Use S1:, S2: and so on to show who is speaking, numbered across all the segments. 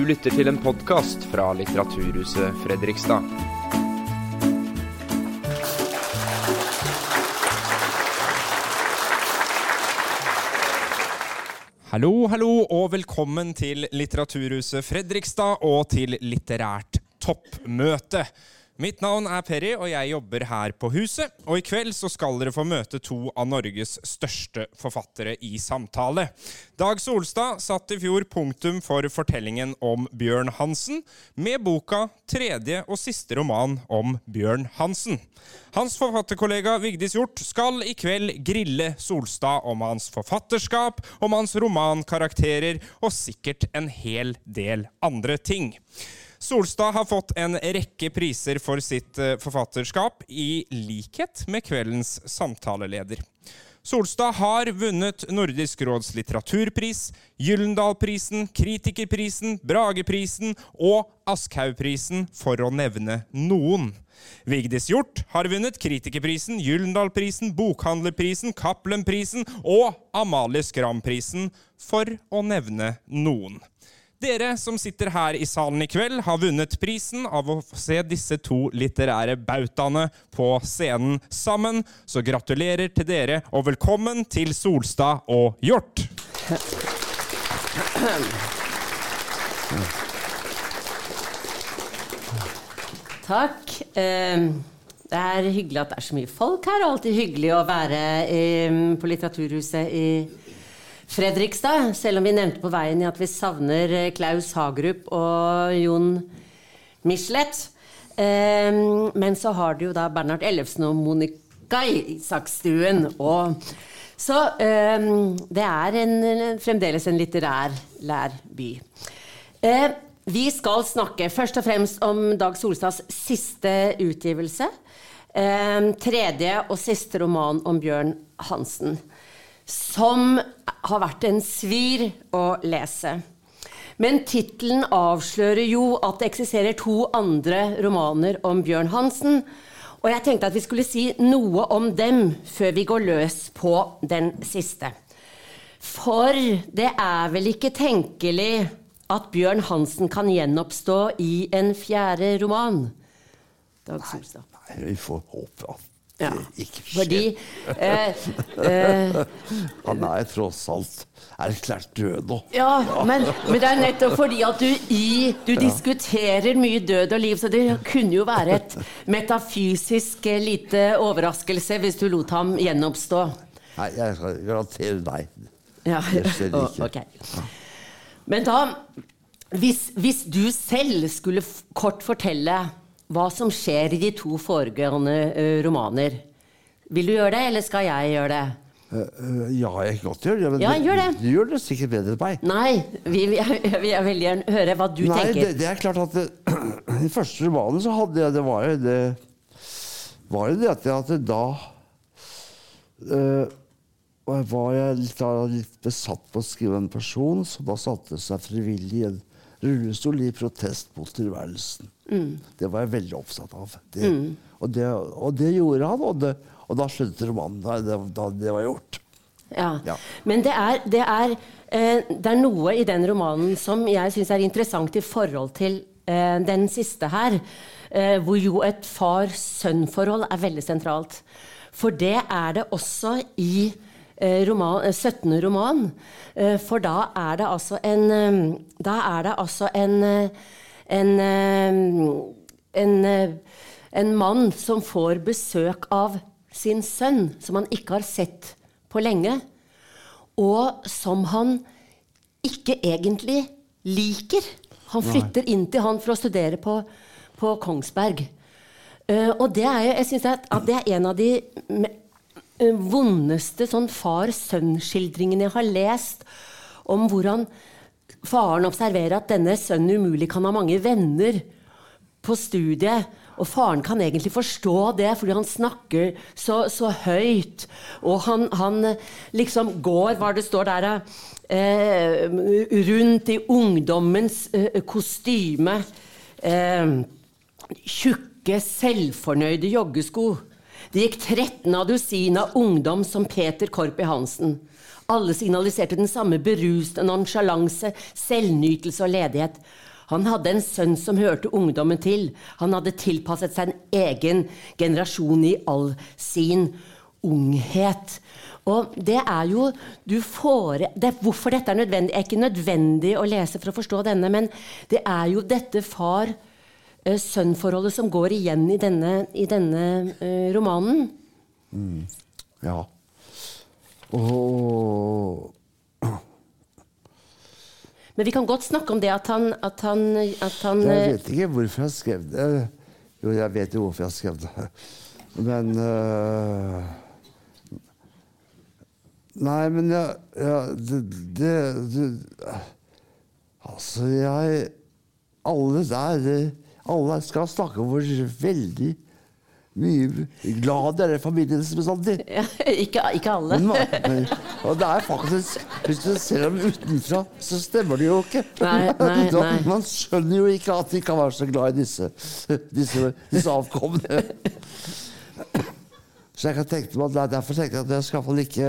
S1: Du lytter til en podkast fra Litteraturhuset Fredrikstad.
S2: Hallo, hallo, og velkommen til Litteraturhuset Fredrikstad og til Litterært toppmøte. Mitt navn er Perry, og jeg jobber her på huset. Og i kveld så skal dere få møte to av Norges største forfattere i samtale. Dag Solstad satte i fjor punktum for fortellingen om Bjørn Hansen med boka 'Tredje og siste roman om Bjørn Hansen'. Hans forfatterkollega Vigdis Hjort skal i kveld grille Solstad om hans forfatterskap, om hans romankarakterer og sikkert en hel del andre ting. Solstad har fått en rekke priser for sitt eh, forfatterskap, i likhet med kveldens samtaleleder. Solstad har vunnet Nordisk råds litteraturpris, Gyllendalprisen, Kritikerprisen, Brageprisen og Aschhaugprisen, for å nevne noen. Vigdis Hjort har vunnet Kritikerprisen, Gyllendalprisen, Bokhandlerprisen, Cappelen-prisen og Amalie Skram-prisen, for å nevne noen. Dere som sitter her i salen i kveld, har vunnet prisen av å se disse to litterære bautaene på scenen sammen. Så gratulerer til dere, og velkommen til Solstad og Hjort.
S3: Takk. Eh, Det er hyggelig at det er så mye folk her. og Alltid hyggelig å være eh, på Litteraturhuset i Fredrikstad. Selv om vi nevnte på veien at vi savner eh, Klaus Hagerup og Jon Michelet. Eh, Men så har du jo da Bernhard Ellefsen og Monica Isakstuen. Og så eh, det er en, fremdeles en litterær lær by. Eh, vi skal snakke først og fremst om Dag Solstads siste utgivelse. Eh, tredje og siste roman om Bjørn Hansen. Som har vært en svir å lese. Men tittelen avslører jo at det eksisterer to andre romaner om Bjørn Hansen. Og jeg tenkte at vi skulle si noe om dem før vi går løs på den siste. For det er vel ikke tenkelig at Bjørn Hansen kan gjenoppstå i en fjerde roman? Dag Solstad.
S4: Nei, vi får håpe at
S3: Ja,
S4: ikke skjer.
S3: fordi eh, eh,
S4: Han er tross alt erklært død nå.
S3: Ja, men, men det er nettopp fordi at du, i, du diskuterer mye død og liv, så det kunne jo være et metafysisk eh, lite overraskelse hvis du lot ham gjenoppstå.
S4: Nei, jeg skal garantere nei.
S3: Ja.
S4: Det skjer ikke.
S3: Okay. Men da, hvis, hvis du selv skulle kort fortelle hva som skjer i de to foregående eh, romaner, vil du gjøre det, eller skal jeg gjøre det?
S4: Eh, eh, ja, jeg kan godt gjøre det. Men
S3: Ja, gjør det.
S4: Du, gjør det sikkert bedre enn meg.
S3: Nei, vi, vi, jeg vil gjerne høre hva du
S4: Nei,
S3: tenker.
S4: det, det er klart at det, I første romanen så hadde jeg Det var jo det var jo det at, jeg- at da eh, var jeg litt, litt besatt på å skrive en person som da satte seg frivillig i en rullestol i protest mot tilværelsen. Det var jeg veldig opptatt av. Det, og, det, og det gjorde han, og, det, og da sluttet romanen da det, da det var gjort.
S3: Ja.
S4: Ja.
S3: Men det er, det, er, eh, det er noe i den romanen som jeg syns er interessant i forhold til eh, den siste her, eh, hvor jo et far-sønn-forhold er veldig sentralt. For det er det også i eh, roman, eh, 17. roman. Eh, for da er det altså en eh, Da er det altså en eh, en, eh, en, eh, en mann som får besøk av sin sønn, som han ikke har sett på lenge, og som han ikke egentlig liker. Han flytter inn til han for å studere på, på Kongsberg. Uh, og det er jeg synes at, at det er en av de vondeste sånn far-sønn-skildringene jeg har lest, om hvordan faren observerer at denne sønnen umulig kan ha mange venner på studiet. Og faren kan egentlig forstå det, fordi han snakker så, så høyt. Og han, han liksom går, hva det står der, eh, rundt i ungdommens eh, kostyme. Eh, tjukke, selvfornøyde joggesko. Det gikk 13 av dusin av ungdom som Peter Korpi Hansen. Alle signaliserte den samme beruste nonsjalanse, selvnytelse og ledighet. Han hadde en sønn som hørte ungdommen til. Han hadde tilpasset seg en egen generasjon i all sin unghet. Og det er jo får, det, Hvorfor dette er nødvendig, er ikke nødvendig å lese for å forstå denne, men det er jo dette far-sønn-forholdet som går igjen i denne, i denne uh, romanen.
S4: Mm. Ja. Og
S3: Men vi kan godt snakke om det at han, at han, at han
S4: Jeg
S3: eh,
S4: vet ikke hvorfor jeg skrev det. Jo, jeg vet jo hvorfor jeg skrev det. Men uh, Nei, men jeg, jeg det, det, det Altså, jeg Alle der Alle skal snakke om hvor veldig mye gladere familie familien bestandig.
S3: ja, ikke, ikke alle.
S4: Men, og det er faktisk Hvis du ser dem utenfra, så stemmer det jo ikke.
S3: Nei, nei,
S4: Da-
S3: nei.
S4: Man skjønner jo ikke at de kan være så glad i disse, disse, disse avkomne. Så jeg kan tenke meg, at Derfor tenkte jeg at jeg skal i hvert fall ikke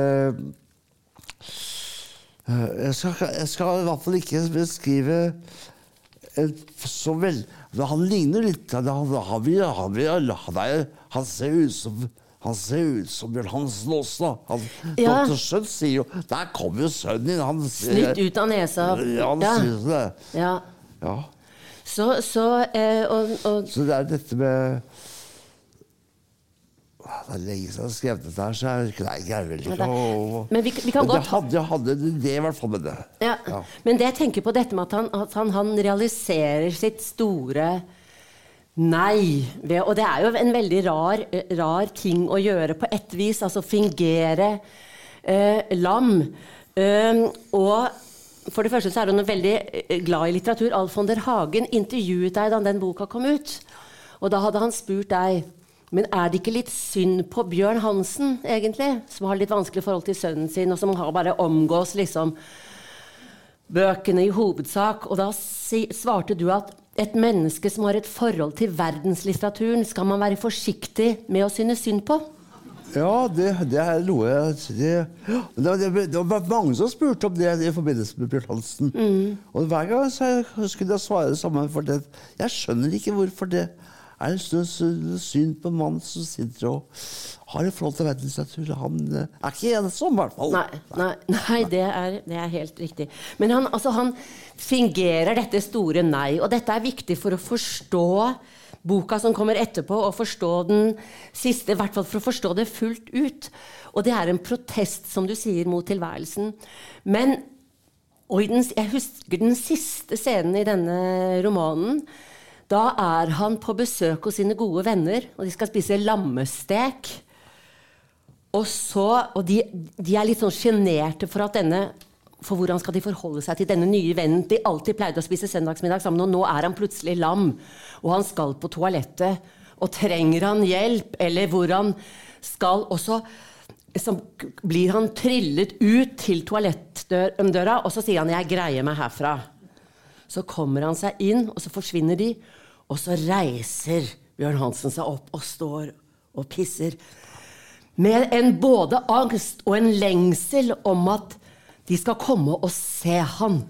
S4: eh, jeg skal, jeg skal i hvert fall ikke beskrive en så vel men Han ligner litt Han, han, vil- han, vil- han, er, han ser ut som han ser ut som Bjørn Hansen også. Han,
S3: Ja.
S4: Dr. Schjøtt sier jo Der kommer jo sønnen din! Han,
S3: Snytt ut av nesa.
S4: Ja, han
S3: Ja.
S4: sier det.
S3: Ja.
S4: Ja.
S3: Så, så eh, og, og
S4: Så det er dette med Det er lenge siden jeg har skrevet dette her, så jeg greier vel ikke
S3: det-
S4: å
S3: Men vi, vi kan godt... det
S4: hadde, hadde idé i hvert fall med det.
S3: ja.
S4: Ja.
S3: Men det jeg tenker på dette med at han, at han, han realiserer sitt store nei ved, Og det er jo en veldig rar, rar ting å gjøre på ett vis. Altså fingere eh, lam. Um, og for det første så er hun veldig eh, glad i litteratur. Alf von der Hagen intervjuet deg da den boka kom ut. Og da hadde han spurt deg men er det ikke litt synd på Bjørn Hansen, egentlig? Som har litt vanskelig forhold til sønnen sin, og som har bare omgås liksom bøkene i hovedsak. Og da si, svarte du at et menneske som har et forhold til verdenslitteraturen, skal man være forsiktig med å synes synd på.
S4: Ja, det, det er noe jeg- det, det, det, var mange som spurte om det i forbindelse med Bjørn Hansen. Og hver gang så jeg, skulle jeg svare det samme. For det, jeg skjønner ikke hvorfor det er så så synd på en mann som sitter og har et forhold til verdenslitteratur. Han eh, er ikke ensom, i hvert fall.
S3: Nei, nei, nei det, er, det er helt riktig. Men han, altså, han fingerer dette store nei. Og dette er viktig for å forstå boka som kommer etterpå, og forstå den siste, i hvert fall for å forstå det fullt ut. Og det er en protest, som du sier, mot tilværelsen. Men og i den, jeg husker den siste scenen i denne romanen. Da er han på besøk hos sine gode venner, og de skal spise lammestek. Og, så, og de, de er litt sånn sjenerte for at denne for hvordan skal de forholde seg til denne nye vennen de alltid pleide å spise søndagsmiddag sammen, og nå er han plutselig lam, og han skal på toalettet. Og trenger han hjelp, eller hvor han skal også så blir han trillet ut til toalettdøra, og så sier han 'jeg greier meg herfra'. Så kommer han seg inn, og så forsvinner de. Og så reiser Bjørn Hansen seg opp og står og pisser. Med en både angst og en lengsel om at de skal komme og se han.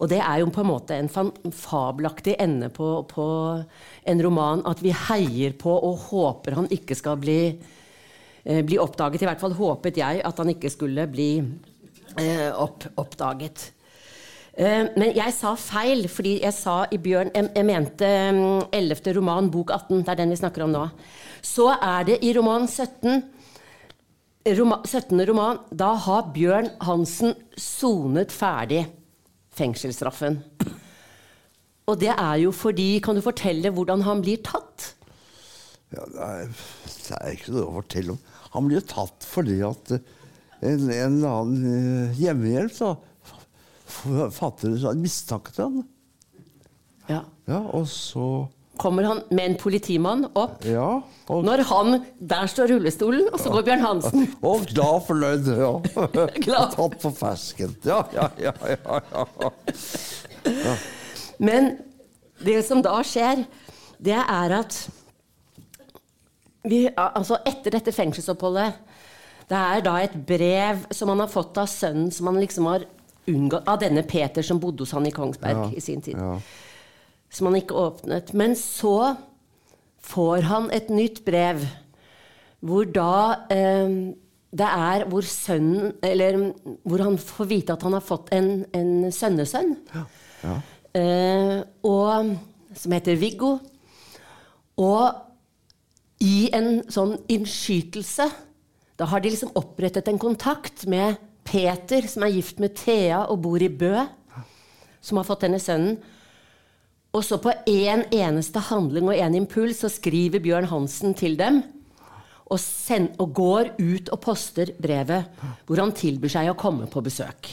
S3: Og det er jo på en måte en fabelaktig ende på, på en roman. At vi heier på og håper han ikke skal bli, eh, bli oppdaget. I hvert fall håpet jeg at han ikke skulle bli eh, opp, oppdaget. Eh, men jeg sa feil, fordi jeg sa i Bjørn Jeg, jeg mente mm, 11. roman, bok 18. Det er den vi snakker om nå. Så er det i roman 17 Roma, 17. roman, da har Bjørn Hansen sonet ferdig fengselsstraffen. Og det er jo fordi Kan du fortelle hvordan han blir tatt?
S4: Ja, det, er, det er ikke noe å fortelle om. Han blir jo tatt fordi at en, en eller annen eh, hjemmehjelp f- fatter en mistanke til han.
S3: Ja.
S4: Ja, og så
S3: Kommer han med en politimann opp?
S4: Ja. Og,
S3: Når han Der står rullestolen, og så går Bjørn Hansen.
S4: og glad fornøyd. Ja.
S3: Glad.
S4: Tatt på fersken. Ja, ja, ja. ja, ja.
S3: Men det som da skjer, det er at vi, altså Etter dette fengselsoppholdet Det er da et brev som han har fått av sønnen som han liksom har unngått Av denne Peter som bodde hos han i Kongsberg
S4: Ja,
S3: i sin tid.
S4: ja.
S3: som han ikke åpnet. Men så får han et nytt brev, hvor da eh, det er hvor sønnen Eller hvor han får vite at han har fått en, en sønnesønn.
S4: Ja. Ja.
S3: Eh, og, som heter Viggo. Og i en sånn innskytelse Da har de liksom opprettet en kontakt med Peter, som er gift med Thea og bor i Bø, som har fått denne sønnen. Og så på én en eneste handling og én impuls så skriver Bjørn Hansen til dem. Og, send, og, går ut og poster brevet hvor han tilbyr seg å komme på besøk.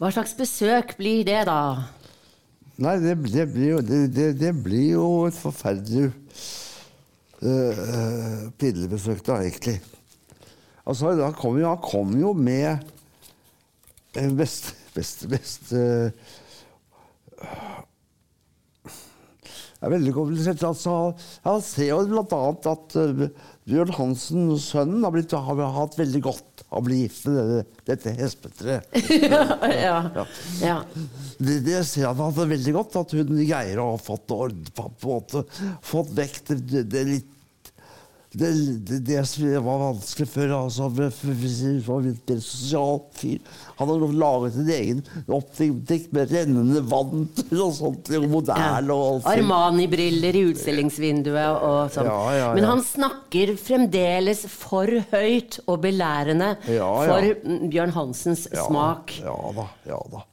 S3: Hva slags besøk blir det, da?
S4: Nei, det, det, blir, jo, det, det blir, jo, et forferdelig uh, pillebesøk, da, egentlig. Altså, han kom jo, han kom jo med best, best, best uh, det er veldig komplisert. Altså, han ser jo bl.a. at uh, Bjørn Hansen, sønnen, har, blitt, har, hatt veldig godt av å bli gift med dette, dette hespetreet.
S3: ja, ja. ja.
S4: Det, det, ser han hadde veldig godt, at hun Geir har fått, ord, på en måte, fått vekk det, det, litt det, det, det, som var vanskelig før altså, var en sosial fyr. Han hadde laget en egen oppdikt med rennende vann og sånt. Og modell og
S3: alt. Armani-briller i utstillingsvinduet og sånn. Ja, ja. Men han snakker fremdeles for høyt og belærende for Bjørn Hansens smak.
S4: Ja da. Ja da.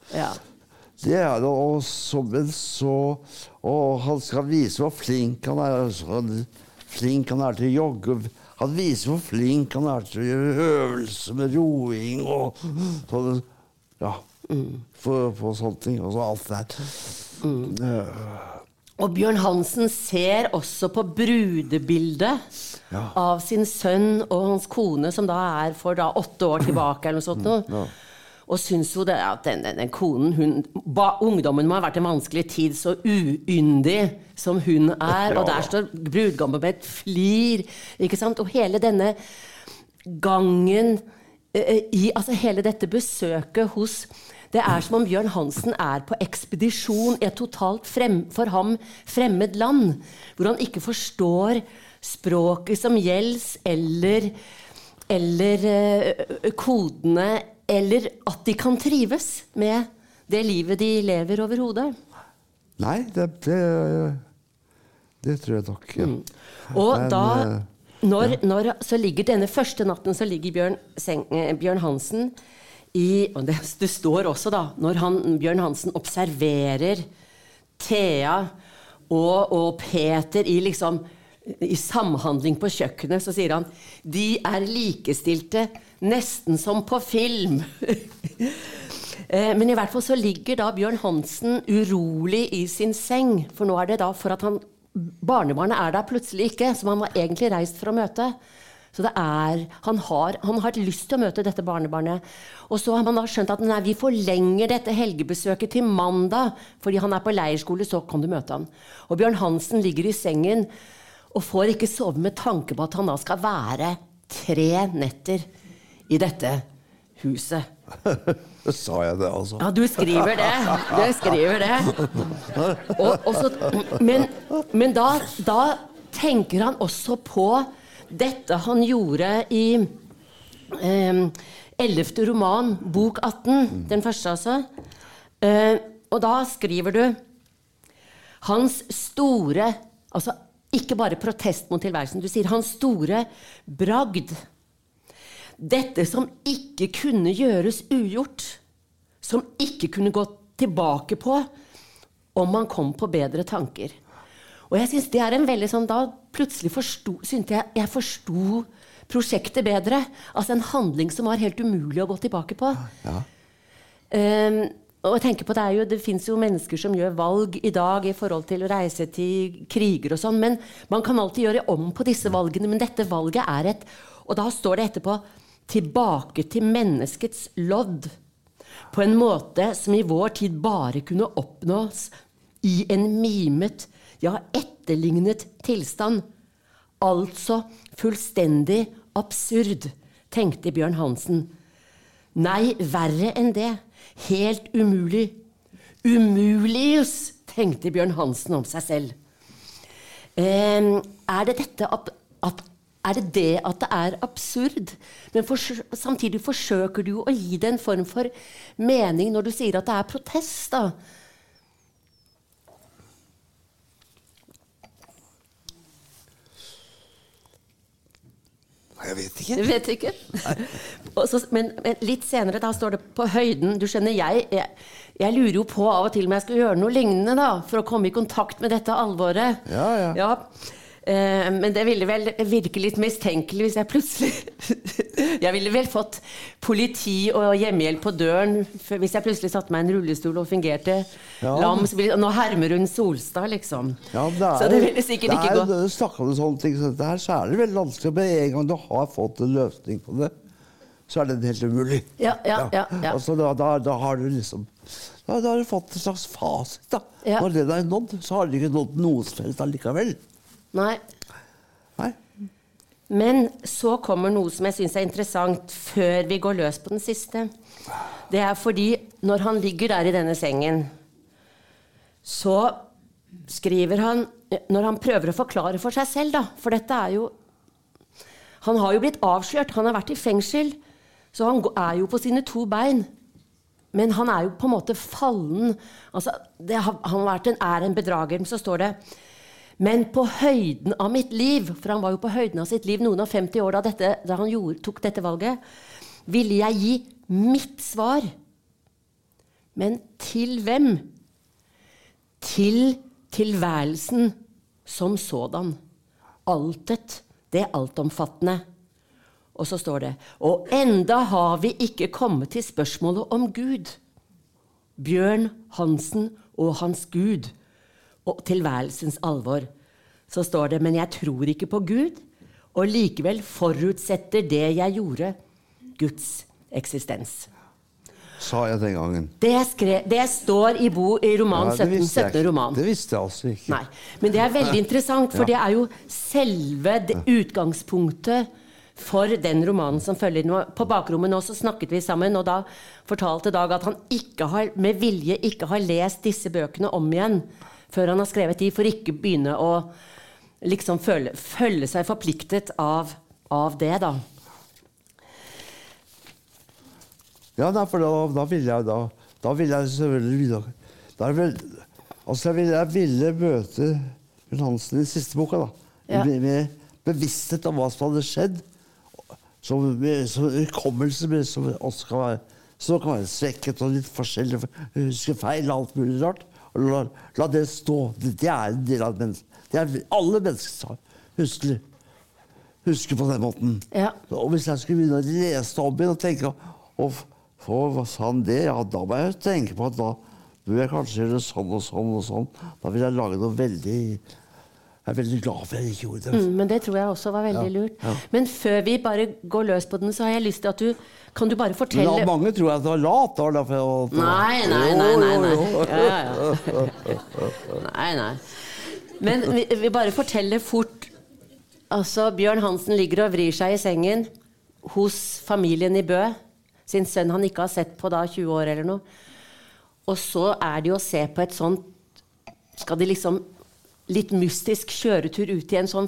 S4: Det er det, og så, Og han skal vise hvor flink han er. Flink han er til å jogge. Han viser hvor flink han er til å gjøre øvelser med roing og sånn. Ja. For, for, sånne ting. Og så alt det der.
S3: Mm. Og Bjørn Hansen ser også på brudebildet ja. av sin sønn og hans kone, som da er for da åtte år tilbake. eller noe sånt. Noe. Ja. Og syns jo det at den, den, den konen hun, ba, Ungdommen må ha vært en vanskelig tid, så uyndig som hun er. Og der står brudgommen med et flir. ikke sant? Og hele denne gangen eh, i Altså hele dette besøket hos det er som om Bjørn Hansen er på ekspedisjon i et totalt frem, for ham fremmed land, hvor han ikke forstår språket som gjelder, eller, eller eh, kodene eller at de kan trives med det livet de lever overhodet.
S4: Nei, det, det, det, tror jeg nok. Ja. Mm.
S3: Og Men, da når, ja. når, så ligger denne første natten så ligger Bjørn, Seng, eh, Bjørn Hansen i Og det, det, står også, da, når han, Bjørn Hansen observerer Thea og, og Peter i liksom i samhandling på kjøkkenet, så sier han de er likestilte nesten som på film. Eh, men i hvert fall så ligger da Bjørn Hansen urolig i sin seng. For nå er det da for at han Barnebarnet er der plutselig ikke, som han var egentlig reist for å møte. Så det er, han har, han har lyst til å møte dette barnebarnet. Og så har man da skjønt at nei, vi forlenger dette helgebesøket til mandag. Fordi han er på leirskole, så kan du møte han. Og Bjørn Hansen ligger i sengen og får ikke sove med tanke på at han da skal være tre netter i dette huset.
S4: Sa jeg det, altså?
S3: Ja, du skriver det. Du skriver det. Og, og så, men, men da, da, tenker han også på dette han gjorde i eh, 11. roman, bok 18, den første, altså. Eh, og da skriver du Hans store Altså ikke bare protest mot tilværelsen. Du sier hans store bragd. Dette som ikke kunne gjøres ugjort. Som ikke kunne gå tilbake på om man kom på bedre tanker. Og jeg synes det er en veldig sånn, Da plutselig forsto, syntes jeg jeg forsto prosjektet bedre. Altså en handling som var helt umulig å gå tilbake på. Ja. Um, og jeg tenker på Det, er jo, det fins jo mennesker som gjør valg i dag i forhold til å reise til kriger og sånn, men man kan alltid gjøre om på disse valgene. Men dette valget er et Og da står det etterpå 'tilbake til menneskets lodd'. På en måte som i vår tid bare kunne oppnås i en mimet, ja, etterlignet tilstand. Altså fullstendig absurd, tenkte Bjørn Hansen. Nei, verre enn det. Helt umulig. Umulius, tenkte Bjørn Hansen om seg selv. Eh, er det dette at, er det det at det er absurd? Men for, samtidig forsøker du å gi det en form for mening når du sier at det er protest. da.
S4: Jeg vet ikke.
S3: Jeg vet ikke? Også, men, men, litt senere da står det på høyden Du skjønner, jeg, jeg, jeg, lurer jo på av og til om jeg skal gjøre noe lignende da, for å komme i kontakt med dette alvoret.
S4: Ja, ja.
S3: ja. Eh, men det ville vel virke litt mistenkelig hvis jeg plutselig Jeg ville vel fått politi og hjemmehjelp på døren hvis jeg plutselig satte meg i en rullestol og fungerte ja. lam. Nå hermer hun Solstad, liksom.
S4: Ja, det er,
S3: så det ville sikkert ikke gå.
S4: Det du snakker om sånne ting, så, her, så er det veldig vanskelig. Men en gang du har fått en løsning på det, så er det helt umulig.
S3: Ja, ja, ja, ja.
S4: Altså, da, da, da, har du liksom da, da, har du fått en slags fasit. da. Når den er nådd, så har du ikke nådd noe som helst allikevel.
S3: Nei.
S4: Nei.
S3: Men så kommer noe som jeg syns er interessant, før vi går løs på den siste. Det er fordi når han ligger der i denne sengen, så skriver han Når han prøver å forklare for seg selv, da For dette er jo Han har jo blitt avslørt. Han har vært i fengsel. Så han er jo på sine to bein. Men han er jo på en måte fallen. Altså, det, han har vært en, er en bedrager. Men så står det men på høyden av mitt liv, for han var jo på høyden av sitt liv noen og 50 år da, dette, da han gjorde, tok dette valget, ville jeg gi mitt svar. Men til hvem? Til tilværelsen som sådan. Altet, det altomfattende. Og så står det Og enda har vi ikke kommet til spørsmålet om Gud. Bjørn Hansen og hans Gud og tilværelsens alvor, så står det Men jeg tror ikke på Gud, og likevel forutsetter det jeg gjorde, Guds eksistens.
S4: Sa jeg den gangen.
S3: Det, skrev, det står i, bo, i roman ja, 17, 17. roman.
S4: Det visste jeg altså ikke.
S3: Nei, Men det er veldig interessant, for ja. det er jo selve utgangspunktet for den romanen som følger. På bakrommet nå så snakket vi sammen, og da fortalte Dag at han ikke har, med vilje ikke har lest disse bøkene om igjen før han har skrevet de, for ikke begynne å liksom føle, føle seg forpliktet av, av, det, da.
S4: Ja, da, for da, da ville jeg da Da ville jeg selvfølgelig vil, Altså, jeg ville, jeg ville møte Bjørn Hansen i den siste boka, da. Ja. Med, med, bevissthet om hva som hadde skjedd. Som, hukommelse som også kan være, som kan være svekket og litt forskjellig. Huske feil og alt mulig rart. La, la, det stå. Det, det, er en del av mennesket. Det er alle mennesker husker, husker på den måten.
S3: Ja.
S4: Og hvis jeg skulle begynne å lese om igjen og tenke og, for, Hva sa han det? Ja, da må jeg tenke på at da bør jeg kanskje gjøre sånn og sånn og sånn. Da vil jeg lage noe veldig jeg er veldig glad for at jeg ikke gjorde det.
S3: Mm, men det tror jeg også var veldig ja, lurt. Ja. Men før vi bare går løs på den, så har jeg lyst til at du Kan du bare fortelle
S4: Men Mange tror du var lat. Da, derfor,
S3: nei, nei, nei. nei, nei. Ja, nei, nei. Men vi, vi bare forteller fort Altså, Bjørn Hansen ligger og vrir seg i sengen hos familien i Bø. Sin sønn han ikke har sett på da 20 år eller noe. Og så er det jo å se på et sånt Skal de liksom litt mystisk kjøretur ut i en sånn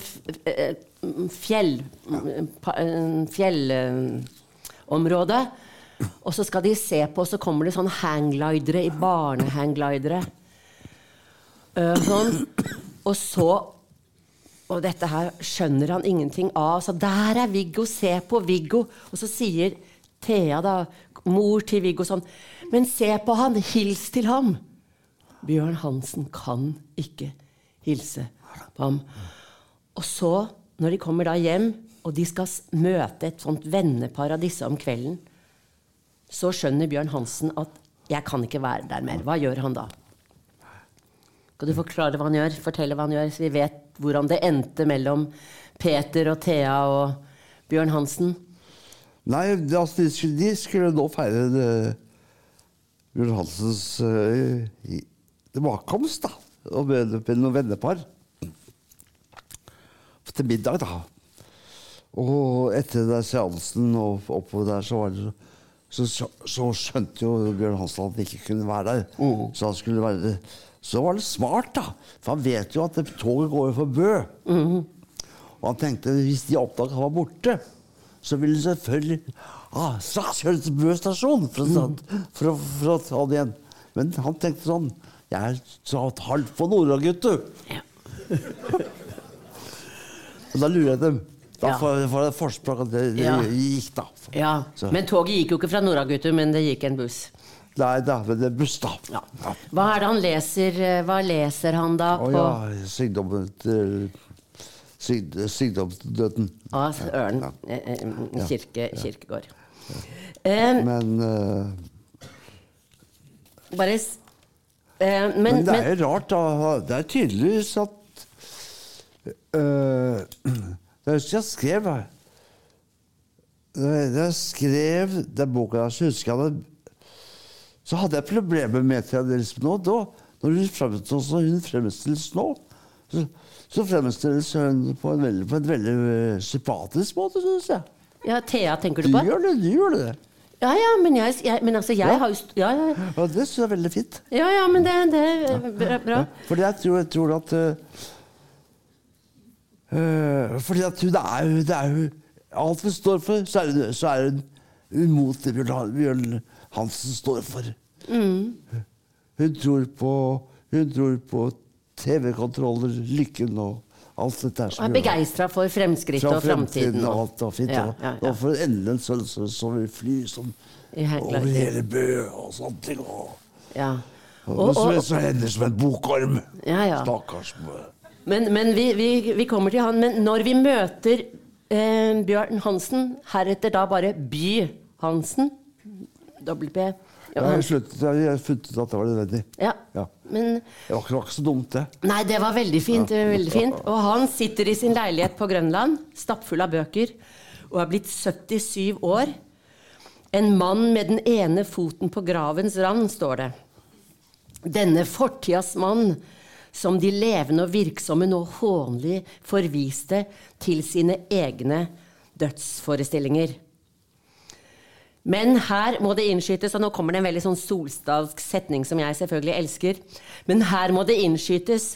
S3: fjell... fjell... fjellområde. Og så skal de se på, og så kommer det sånn hangglidere i barnehangglidere. Uh, sånn. Og så Og dette her skjønner han ingenting av. Så der er Viggo, se på Viggo. Og så sier Thea, da, mor til Viggo, sånn Men se på han, hils til ham. Bjørn Hansen kan ikke hilse på ham. Og så, når de kommer da hjem, og de skal møte et sånt vennepar av disse om kvelden, så skjønner Bjørn Hansen at 'jeg kan ikke være der mer'. Hva gjør han da? Kan du forklare hva han gjør? Fortelle hva han gjør, så vi vet hvordan det endte mellom Peter og Thea og Bjørn Hansen?
S4: Nei, altså, de, skulle, de, skulle, nå feire det, Bjørn Hansens uh, tilbakekomst, da og med, med noen vennepar. Til middag, da. Og etter der seansen og oppover der, så var det så, så, så skjønte jo Bjørn Hansen at han ikke kunne være der. Så han skulle være Så var det smart, da. For han vet jo at toget går jo for Bø. Og han tenkte hvis de oppdaget han var borte, så ville de selvfølgelig ah, straks kjøre til Bø stasjon for, ta- for, for å ta det igjen. Men han tenkte sånn Jeg er halvt på Nora-gutt, du.
S3: Ja.
S4: Og da lurer jeg dem. Da
S3: Ja.
S4: får får jeg forsprang at det, det
S3: Ja.
S4: gikk, da.
S3: Ja,
S4: Så-
S3: Men toget gikk jo ikke fra Nordagutu, men det gikk en buss.
S4: Nei da, men det er buss, da.
S3: Ja. Hva er det han leser? eh, Hva leser han da
S4: Å
S3: på
S4: ja, sykdommen til syk- Sykdomsdøden.
S3: Ah, Ørn
S4: Ja.
S3: kirke, kirkegård. Eh,
S4: Men, uh,
S3: bare eh, men,
S4: men det er jo rart, da. Det er tydeligvis at uh, Det husker jeg skrev. Da jeg skrev den boka der, så husker jeg det Så hadde jeg problemer med teaterrealismen nå. Da, når hun fremstilles, når hun fremstilles nå, så, så fremstilles hun på en veldig, på en veldig eh, sympatisk måte, syns jeg.
S3: ja, Thea, tenker
S4: Du
S3: du på?
S4: gjør det, du gjør det.
S3: Ja, ja, men, jeg, jeg, men altså, jeg
S4: Ja.
S3: har jo ja, ja,
S4: Ja, det syns jeg er veldig fint.
S3: ja, ja, men det, det er bra. Ja,
S4: Fordi jeg tror, jeg tror at eh, eh, Fordi at hun er jo, det er jo Alt hun står for, så er så er hun imot det Bjørn, Hansen står for.
S3: Mm.
S4: Hun tror på Hun tror på TV-kontroller, lykken og alt dette her.
S3: Og er begeistra for fremskrittet og framtiden.
S4: og alt og fint.
S3: Ja, ja, ja.
S4: Og for endelig en sønn som vil fly som over hele Bø og sånne ting. Og,
S3: Ja.
S4: og,
S3: Og, og,
S4: så, hender ender som en bokorm.
S3: Ja, ja.
S4: Stakkars.
S3: Men, men vi, vi, vi kommer til han. Men når vi møter eh, Bjørn Hansen, heretter da bare By Hansen WP Ja,
S4: Jeg har sluttet, jeg funnet ut at det var nødvendig.
S3: ja.
S4: Ja.
S3: Men
S4: Det var ikke, var ikke så dumt, det.
S3: Nei, det var veldig fint. ja. veldig fint. Og han sitter i sin leilighet på Grønland, stappfull av bøker, og er blitt 77 år. En mann med den ene foten på gravens rand, står det. Denne fortidas mann, som de levende og virksomme nå hånlig forviste til sine egne dødsforestillinger. Men her må det innskytes, og nå kommer det en veldig sånn solstalsk setning som jeg selvfølgelig elsker, men her må det innskytes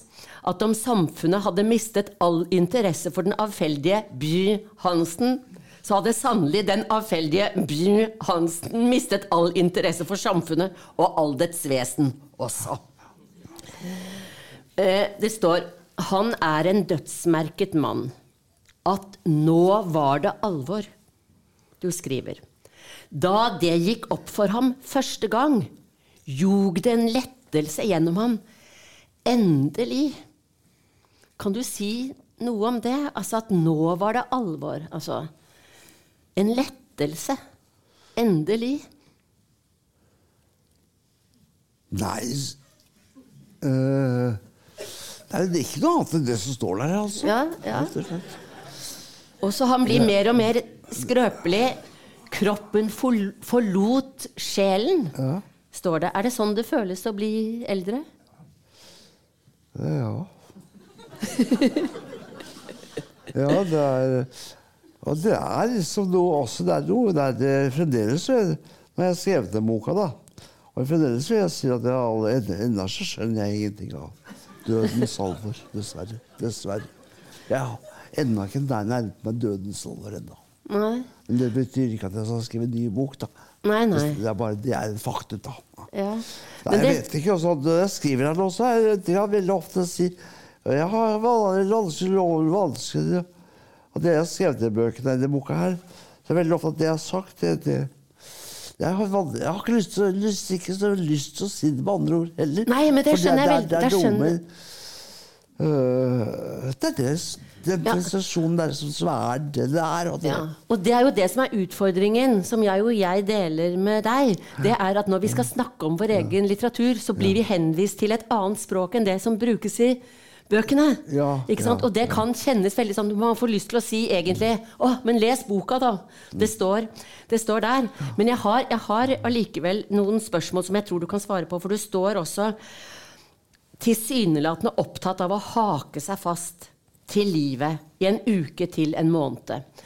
S3: at om samfunnet hadde mistet all interesse for den avfeldige By Hansen, så hadde sannelig den avfeldige By Hansen mistet all interesse for samfunnet og all dets vesen også. Eh, Det står Han er en dødsmerket mann. At nå var det alvor. Du skriver Da det gikk opp for ham første gang, ljog det en lettelse gjennom ham. Endelig. Kan du si noe om det? Altså at nå var det alvor. Altså en lettelse. Endelig.
S4: Nei s- øh, Nei, det er ikke noe annet enn det som står der, altså.
S3: Ja, ja.
S4: Og
S3: så han blir mer og mer skrøpelig. Kroppen for, forlot sjelen, står det. Er det sånn det føles å bli eldre?
S4: Ja. ja, det er Og det er liksom noe også Det er noe det er det, Fremdeles er Når jeg har skrevet den boka, da Og fremdeles vil jeg si at jeg alle, ennå så skjønner jeg ingenting av dødens alvor. Dessverre. Dessverre. Jeg har ennå ikke nær nærmet meg dødens alvor ennå. Men det betyr ikke at jeg skal skrive en ny bok, da.
S3: Nei, nei.
S4: Det er bare det er en faktum, da.
S3: Ja.
S4: Nei,
S3: Men
S4: jeg
S3: det,
S4: vet ikke. Også, når jeg skriver her nå, så er det jeg veldig ofte sier Jeg har vanskelig, vanskelig, vanskelig Og det jeg har skrevet i bøkene i denne boka her, så er veldig ofte at det jeg har sagt, det, det jeg har, jeg har ikke lyst til, lyst, ikke så lyst til å si det med andre ord heller.
S3: Nei, men det skjønner jeg
S4: er-
S3: vel-
S4: Det er,
S3: det
S4: noe
S3: skjønner-
S4: med øh, Det er det, den
S3: Ja.
S4: prestasjonen der som, som er det det er. Og det,
S3: ja. Og det er jo det som er utfordringen, som jeg og jeg deler med deg. Det er at når vi skal snakke om vår egen litteratur, så blir vi henvist til et annet språk enn det som brukes i bøkene.
S4: Ja,
S3: ikke sant?
S4: ja,
S3: Og det kan kjennes veldig sånn Man får lyst til å si egentlig Å, men les boka, da. Det står, det står der. Men jeg har, jeg har allikevel noen spørsmål som jeg tror du kan svare på, for du står også tilsynelatende opptatt av å hake seg fast til livet i en uke til en måned.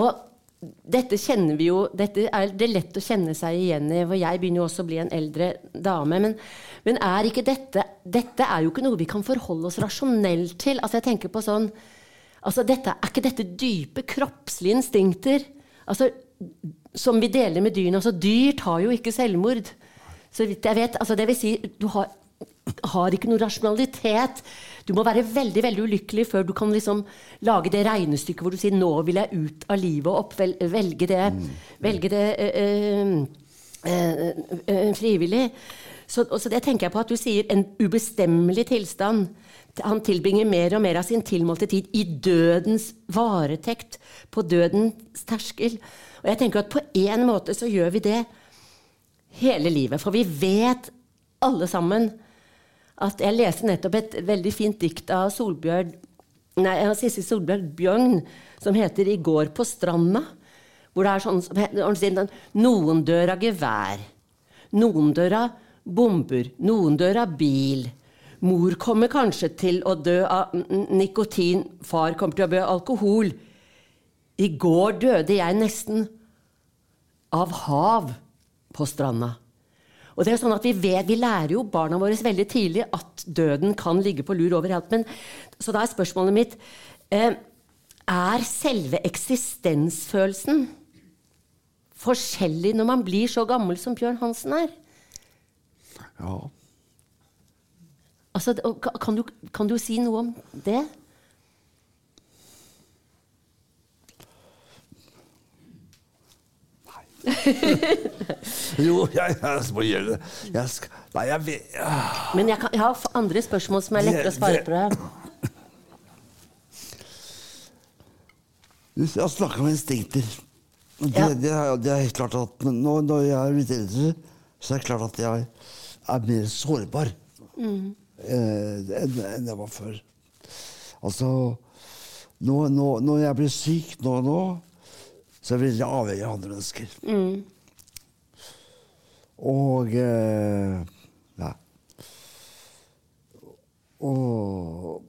S3: Og dette kjenner vi jo Dette er det lett å kjenne seg igjen i, for jeg begynner jo også å bli en eldre dame. Men, men er ikke dette Dette er jo ikke noe vi kan forholde oss rasjonelt til. Altså jeg tenker på sånn altså dette, Er ikke dette dype kroppslige instinkter altså, som vi deler med dyrene? Altså, dyr tar jo ikke selvmord. Så vidt jeg vet. Altså, det vil si, du har, har ikke noe rasjonalitet. Du må være veldig veldig ulykkelig før du kan liksom lage det regnestykket hvor du sier 'nå vil jeg ut av livet og oppvel, velge det, velge det øh, øh, øh, frivillig. Så, så, det tenker jeg på at du sier en ubestemmelig tilstand. Han tilbringer mer og mer av sin tilmålte tid i dødens varetekt, på dødens terskel. Og jeg tenker at på en måte så gjør vi det hele livet. For vi vet alle sammen at Jeg leste nettopp et veldig fint dikt av Solbjørn Nei, Sissel Solbjørn Bjørn som heter 'I går på stranda'. Hvor det er sånn som Noen dør av gevær. Noen dør av bomber. Noen dør av bil. Mor kommer kanskje til å dø av nikotin. Far kommer til å dø av alkohol. I går døde jeg nesten av hav på stranda. Og det er sånn at Vi vet, vi lærer jo barna våre veldig tidlig at døden kan ligge på lur overalt. Men, så da er spørsmålet mitt eh, Er selve eksistensfølelsen forskjellig når man blir så gammel som Bjørn Hansen er?
S4: Ja.
S3: Altså, kan, du, kan du si noe om det?
S4: jo, jeg, jeg må gjøre det. Jeg skal, nei, jeg vet ja.
S3: Men jeg, kan, jeg, har andre spørsmål som er lettere å svare på. det.
S4: Jeg snakker om instinkter. Det, ja. det, er, det, er, helt klart at nå, når jeg er litt eldre, så er det klart at jeg er mer sårbar mm. eh, enn, enn jeg var før. Altså nå, nå, Når jeg blir syk nå, og nå så jeg veldig avhengig av andre mennesker. Mm. Og eh, Nei. Og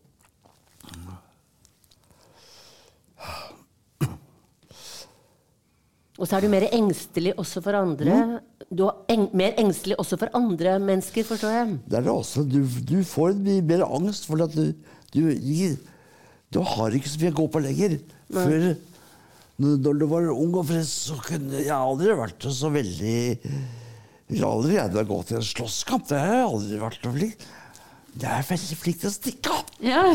S3: Og så er du mer engstelig også for andre. Mm. Du er eng mer engstelig også for andre mennesker, forstår jeg.
S4: Det er det også. Du, du får mye mer angst, fordi at du, du, du, har ikke så mye å gå på lenger. Nei. Før når du var ung og frisk, så kunne jeg aldri vært så veldig Jeg har aldri jeg gå til en slåsskamp. Det har jeg aldri vært noe flink Jeg er veldig flink til å stikke av.
S3: Ja.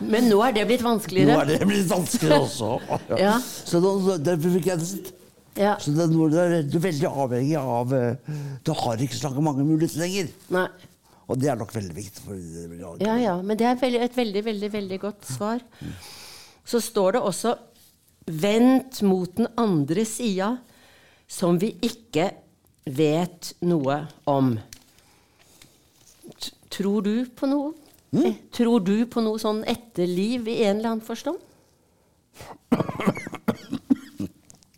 S3: Men nå er det blitt vanskeligere.
S4: Nå er det blitt vanskeligere også. Ja. Så nå, derfor fikk jeg det ja. Så det, du er veldig avhengig av eh, Du har ikke så mange muligheter lenger.
S3: Nei.
S4: Og det er nok veldig viktig. For,
S3: ja, ja, Men det er et veldig, veldig, veldig godt svar. Så står det også vendt mot den andre sida, som vi ikke vet noe om. Tror du på noe? Mm? Tror du på noe sånn etterliv i en eller annen forstand?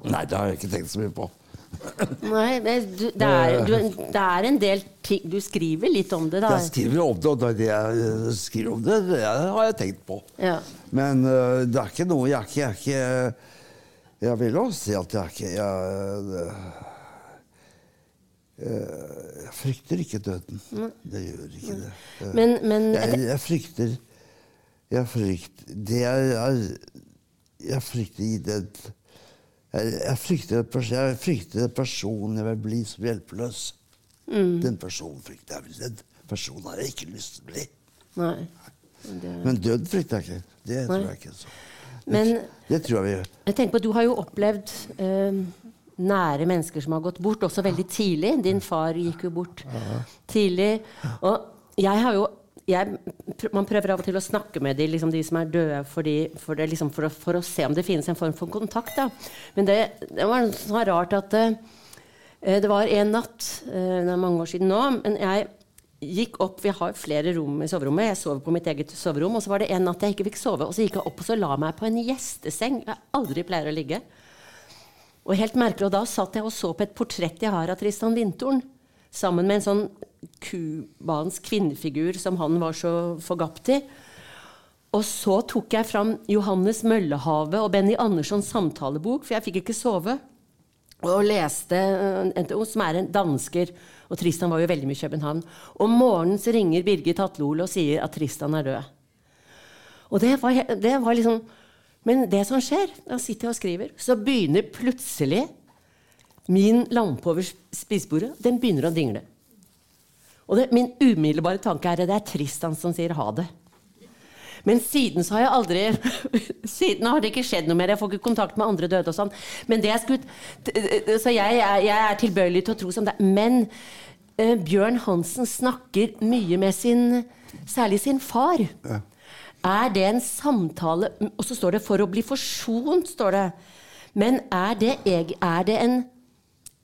S4: Nei, det har jeg ikke tenkt så mye på.
S3: Nei, det, du, det, er, du, det, er, en del ting Du skriver litt om det, da.
S4: Jeg skriver om det, og det jeg skriver om det, det har jeg tenkt på.
S3: Ja.
S4: Men uh, det er ikke noe Jeg er ikke, jeg er ikke Jeg vil også si at jeg er ikke jeg, jeg, frykter ikke døden. Det gjør ikke det.
S3: Men, men,
S4: jeg, jeg, frykter Jeg frykter Det er Jeg frykter i det jeg, jeg, frykter, jeg frykter personen jeg vil bli som hjelpeløs. Mm. Den personen frykter jeg. Den personen har jeg ikke lyst til å bli.
S3: Nei.
S4: Det... Men døden frykter jeg ikke. Det Nei. tror jeg ikke. Så.
S3: Men,
S4: det, tror jeg vi gjør.
S3: Jeg tenker på, Du har jo opplevd eh, nære mennesker som har gått bort, også veldig tidlig. Din far gikk jo bort ja. tidlig. Og jeg har jo jeg, man prøver av og til å snakke med de, liksom de som er døde, for, de, for, det, liksom for, å, for, å, se om det finnes en form for kontakt. Da. Men det, det var sånn rart at uh, det var en natt uh, Det er mange år siden nå. men jeg gikk opp, Vi har flere rom i soverommet. Jeg sover på mitt eget soverom. Og så var det en natt jeg ikke fikk sove, og så gikk jeg opp og så la meg på en gjesteseng. Jeg aldri pleier å ligge. Og helt merkelig, og da satt jeg og så på et portrett jeg har av Tristan Vintoren. sammen med en sånn kubansk kvinnefigur som han var så forgapt i. Og så tok jeg fram Johannes Møllehave og Benny Anderssons samtalebok, for jeg fikk ikke sove. Og leste NTO, som er en dansker. Og Tristan var jo veldig mye i København. Om morgenen så ringer Birgit Hatlol og sier at Tristan er død. Og det var, det var liksom Men det som skjer, da sitter jeg og skriver, så begynner plutselig min lampe over spisebordet den begynner å dingle. Og det, min umiddelbare tanke er at det er Tristan som sier ha det. Men siden så har jeg aldri Siden har det ikke skjedd noe mer. Jeg får ikke kontakt med andre døde og sånn. Men det jeg skulle Så jeg, jeg, jeg er tilbøyelig til å tro som det. Men eh, Bjørn Hansen snakker mye med sin Særlig sin far. Ja. Er det en samtale Og så står det 'for å bli forsont', står det. Men er det, er det en,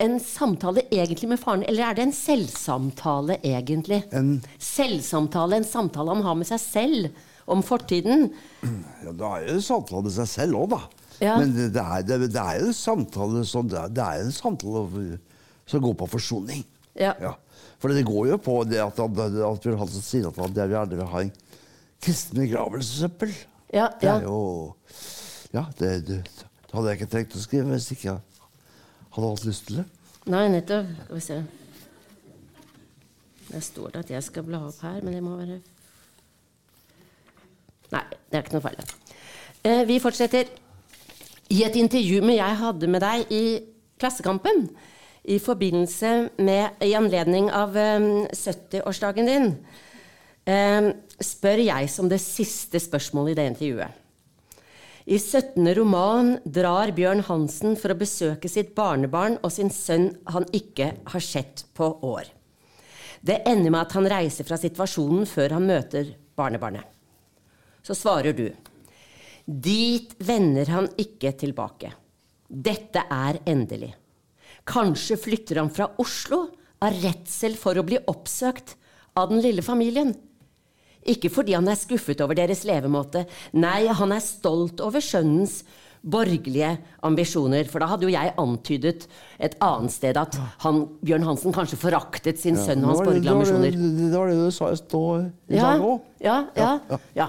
S3: en, samtale egentlig med faren, eller er det en selvsamtale egentlig? En selvsamtale, en samtale han har med seg selv om fortiden.
S4: Ja, Da er det en samtale med seg selv òg, da. Ja. Men det, det, er, det, det, er, en samtale som, det er en samtale som går på forsoning. Ja. ja. For det går jo på det at, at, at Bjørn Hansen sier at han gjerne vil ha en kristen begravelsessøppel.
S3: Ja, ja.
S4: Det er jo Ja, det, det, det, hadde jeg ikke trengt å skrive hvis ikke jeg hadde hatt lyst til det.
S3: Nei, nettopp. Skal vi se. Der står det at jeg skal bla opp her, men det må være Nei, det er ikke noe feil. Eh, vi fortsetter. I et intervju med jeg hadde med deg i Klassekampen i forbindelse med I anledning av eh, 70-årsdagen din, um, spør jeg som det siste spørsmålet i det intervjuet. I 17. roman drar Bjørn Hansen for å besøke sitt barnebarn og sin sønn han ikke har sett på år. Det ender med at han reiser fra situasjonen før han møter barnebarnet. Så svarer du Dit vender han ikke tilbake. Dette er endelig. Kanskje flytter han fra Oslo av redsel for å bli oppsøkt av den lille familien. Ikke fordi han er skuffet over deres levemåte. Nei, han er stolt over sønnens borgerlige ambisjoner. For da hadde jo jeg antydet et annet sted at han, Bjørn Hansen kanskje foraktet sin sønn og hans borgerlige ambisjoner.
S4: Det var det du sa i stad
S3: ja, ja, ja, ja,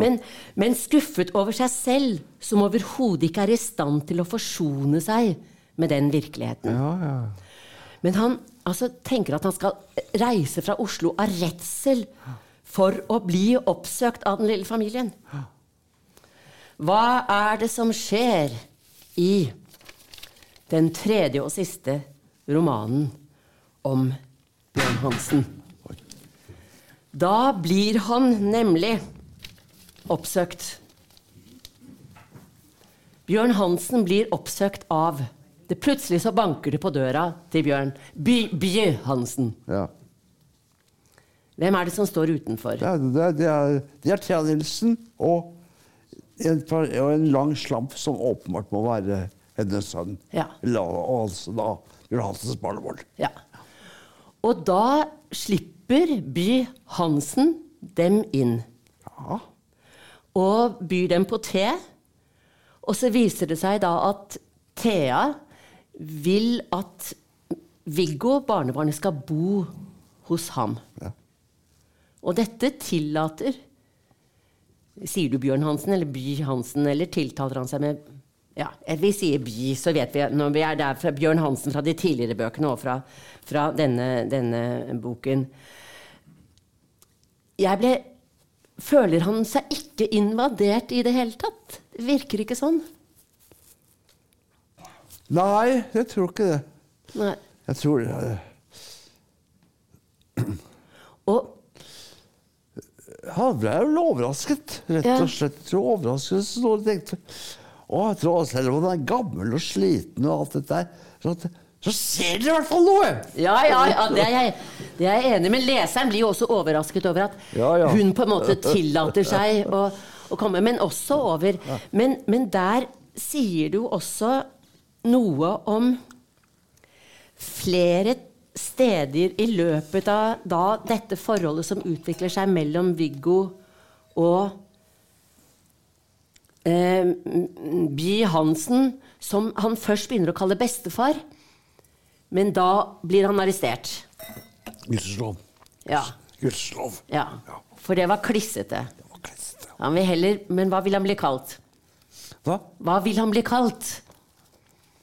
S3: Men, men skuffet over seg selv, som overhodet ikke er i stand til å forsone seg med den virkeligheten. Ja, ja. Men han altså, tenker at han skal reise fra Oslo av redsel for å bli oppsøkt av den lille familien. Hva er det som skjer i den tredje og siste romanen om Bjørn Hansen? Da blir han nemlig oppsøkt. Bjørn Hansen blir oppsøkt av det Plutselig så banker det på døra til Bjørn. Bjø Hansen. Ja. Hvem er det som står utenfor?
S4: Det er, det er, det er Thea Nilsen og en, og en lang slamp som åpenbart må være hennes sønn. Ja. Og altså da Bjørn Hansens barnebarn.
S3: Ja. Og da slipper By Hansen dem inn. Ja. Og byr dem på te. Og så viser det seg da at Thea vil at Viggo, barnebarnet, skal bo hos ham. Ja. Og dette tillater Sier du Bjørn Hansen eller By Hansen, eller tiltaler han seg med ja, Vi sier By, så vet vi når vi er der fra Bjørn Hansen fra de tidligere bøkene og fra, fra denne, denne, boken. Jeg ble Føler han seg ikke invadert i det hele tatt? Det virker ikke sånn.
S4: Nei, jeg tror ikke det.
S3: Nei.
S4: Jeg tror det.
S3: Og
S4: han ble jo overrasket, rett og slett. Jeg tror overrasket så tenkte og jeg tror selv om han er gammel og sliten og alt dette der, så, ser dere i hvert fall noe!
S3: Ja, ja, ja det, er jeg, det er jeg enig med. leseren blir jo også overrasket over at ja, ja. hun på en måte tillater seg å, å komme. Men også over men, men der sier du også noe om flere steder i løpet av da, dette forholdet som utvikler seg mellom Viggo og eh, By Hansen, som han først begynner å kalle bestefar. Men da blir han arrestert.
S4: Gudslov.
S3: Ja.
S4: Gudslov.
S3: Ja. For det var klissete.
S4: Det var klissete.
S3: Han vil heller, men hva vil han bli kalt?
S4: Hva?
S3: Hva vil han bli kalt?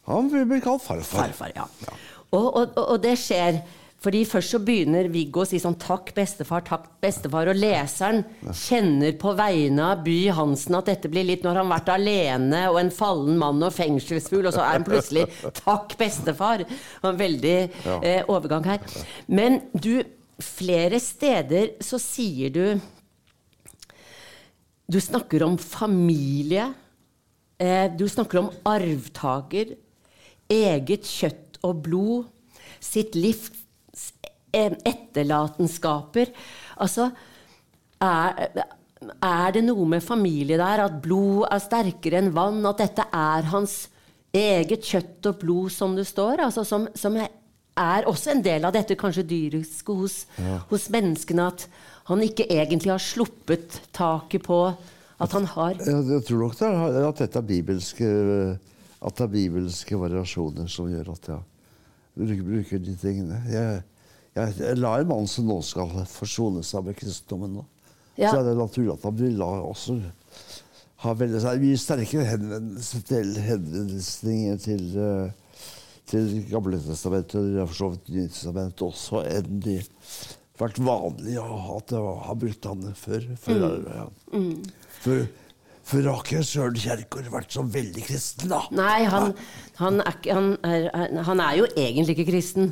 S4: Han vil bli kalt farfar.
S3: Farfar, ja. ja. Og, og, og det skjer fordi først så begynner Viggo å si sånn 'takk, bestefar', 'takk, bestefar', og leseren kjenner på vegne av By Hansen at dette blir litt Når han har vært alene og en fallen mann og fengselsfugl, og så er han plutselig 'takk, bestefar'. Og en veldig eh, overgang her. Men du, flere steder så sier du Du snakker om familie. Eh, du snakker om arvtaker. Eget kjøtt og blod. Sitt livs eh, etterlatenskaper. Altså er, er det noe med familie der? At blod er sterkere enn vann? At dette er hans eget kjøtt og blod, som det står? Altså som, som er også en del av dette kanskje dyriske hos, hos menneskene. At han ikke egentlig har sluppet taket på at han har
S4: Jeg, jeg tror nok det er, at dette er bibelske At det er bibelske variasjoner som gjør at jeg bruker, bruker de tingene. Jeg, jeg, jeg lar en mann som nå skal forsone seg med kristendommen nå,
S3: Ja.
S4: så er det naturlig at han vil la også ha veldig så mye sterkere henvendelser til henvendelser til eh, til Gamle testamentet og for så vidt Nye testamentet også enn de vært vanlig å ha at det har brukt han før. Før, ja. For, for har ikke Søren Kjerkor vært så veldig kristen, da?
S3: Nei, han, han, er, han, er, han er jo egentlig ikke kristen.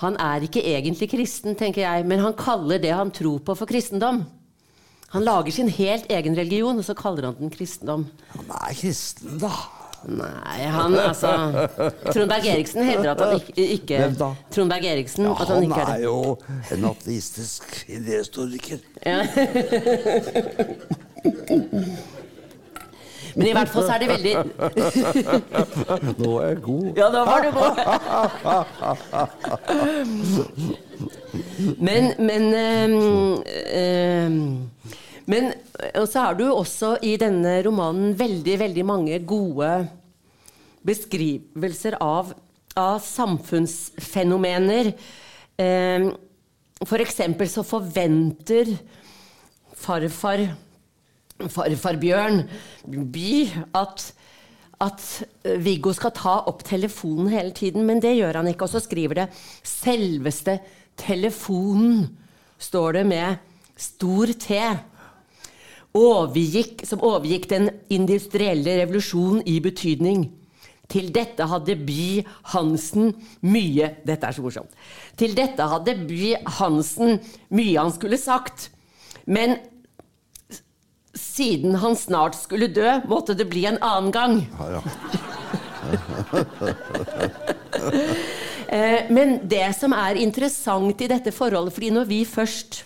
S3: Han er ikke egentlig kristen, tenker jeg, men han kaller det han tror på, for kristendom. Han lager sin helt egen religion, og så kaller han den kristendom.
S4: Han er kristen, da.
S3: Nei, han altså Trond Berg Eriksen hevder at han ikke, ikke? Trond Berg Eriksen
S4: Ja,
S3: at han
S4: han
S3: ikke er
S4: er jo en ateistisk idéhistoriker.
S3: Men i hvert fall så er det veldig
S4: Nå er jeg god.
S3: Ja, nå var du god. men men um, um, Men så er du også i denne romanen veldig, veldig mange gode beskrivelser av, av samfunnsfenomener. Eh, for eksempel så forventer farfar farfar Bjørn By at, at Viggo skal ta opp telefonen hele tiden, men det gjør han ikke. Og så skriver det 'selveste telefonen', står det med stor T. Overgikk, som overgikk den industrielle revolusjonen i betydning. Til dette hadde By Hansen mye Dette er så morsomt. Til dette hadde By Hansen mye han skulle sagt. Men siden han snart skulle dø, måtte det bli en annen gang.
S4: Ja, ja.
S3: Eh, Men det som er interessant i dette forholdet fordi når vi først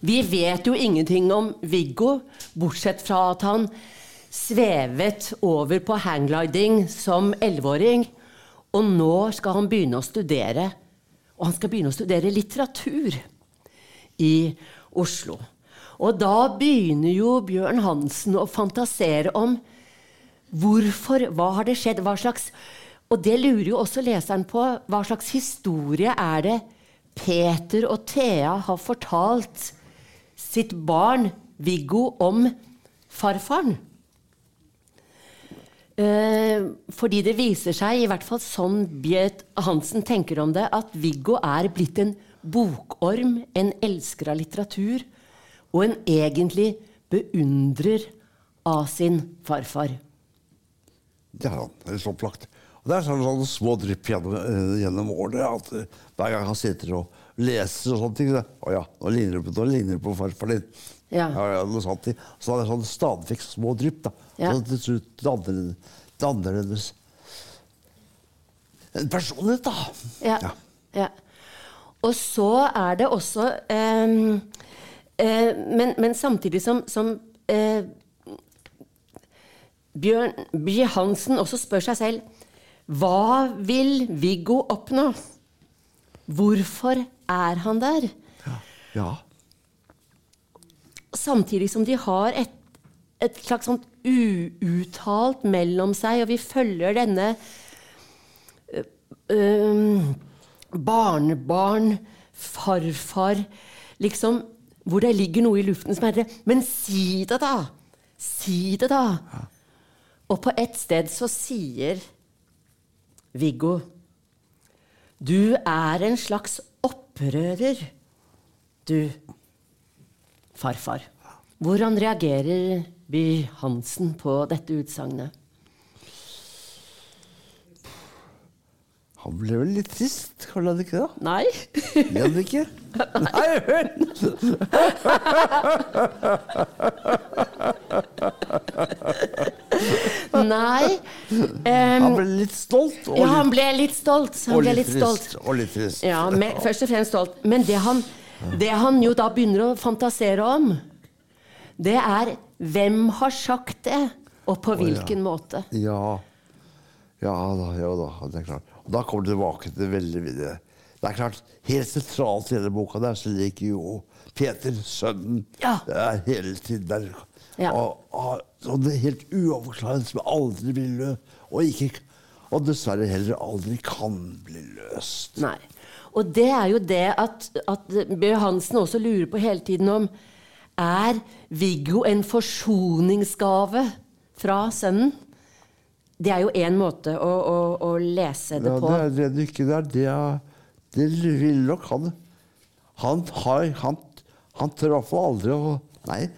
S3: Vi vet jo ingenting om Viggo, bortsett fra at han svevet over på hanggliding som elleveåring. Og nå skal han begynne å studere. Og han skal begynne å studere litteratur i Oslo. Og da begynner jo Bjørn Hansen å fantasere om hvorfor, hva har det skjedd, hva slags Og det lurer jo også leseren på. Hva slags historie er det Peter og Thea har fortalt sitt barn Viggo om farfaren? Eh, fordi det viser seg, i hvert fall sånn Bjørn Hansen tenker om det, at Viggo er blitt en bokorm, en elsker av litteratur, og en egentlig beundrer av sin farfar.
S4: Det er han. Helt opplagt. Og det er sånne, sånne små drypp gjennom, eh, gjennom årene. At eh, hver gang han sitter og leser og sånne ting så, Å ja, nå ligner du på, nå ligner det på farfar din.
S3: Ja.
S4: ja, noe sånt. Så det er sånn stadig små drypp. da.
S3: Ja.
S4: Så til slutt det- annerledes. en personlighet, da.
S3: Ja. ja. Og så er det også eh, men, men samtidig som, som eh, Bjørn By Hansen også spør seg selv hva vil Viggo oppnå? Hvorfor er han der?
S4: Ja.
S3: Samtidig som de har et, et slags sånt uuttalt mellom seg, og vi følger denne ø, ø, barnebarn, farfar Liksom hvor det ligger noe i luften som heter Men si det, da! Si det, da! Og på et sted så sier Viggo Du er en slags opprører, du, farfar. Hvordan reagerer By Hansen på dette utsagnet?
S4: Han ble vel litt trist, kaller han ikke det?
S3: Nei?
S4: Ble han ikke? Nei, hør!
S3: Nei. Um,
S4: Han ble litt stolt.
S3: Ja, han ble litt stolt. Han
S4: og
S3: ble
S4: litt
S3: trist, stolt.
S4: Og litt trist.
S3: Ja, men, først og fremst stolt. Men det han, det han jo da begynner å fantasere om, det er hvem har sagt det, og på hvilken måte.
S4: Ja. Ja da, ja da, det er klart. Da kommer du tilbake til veldig videre. Det er klart, Helt sentralt i denne boka der så ligger jo Peter, sønnen,
S3: Ja.
S4: er hele tiden der.
S3: Ja.
S4: Og, og, og det er helt uoverklarende som aldri blir løst. Og, ikke, og dessverre heller aldri kan bli løst.
S3: Nei. Og det er jo det at, at Bjørn Hansen også lurer på hele tiden om Er Viggo en forsoningsgave fra sønnen? Det er jo én måte å, å, å lese det
S4: Ja,
S3: på.
S4: det er det du ikke det er. Det, er, det vil nok han. Han, har, han, han fall aldri å Nei,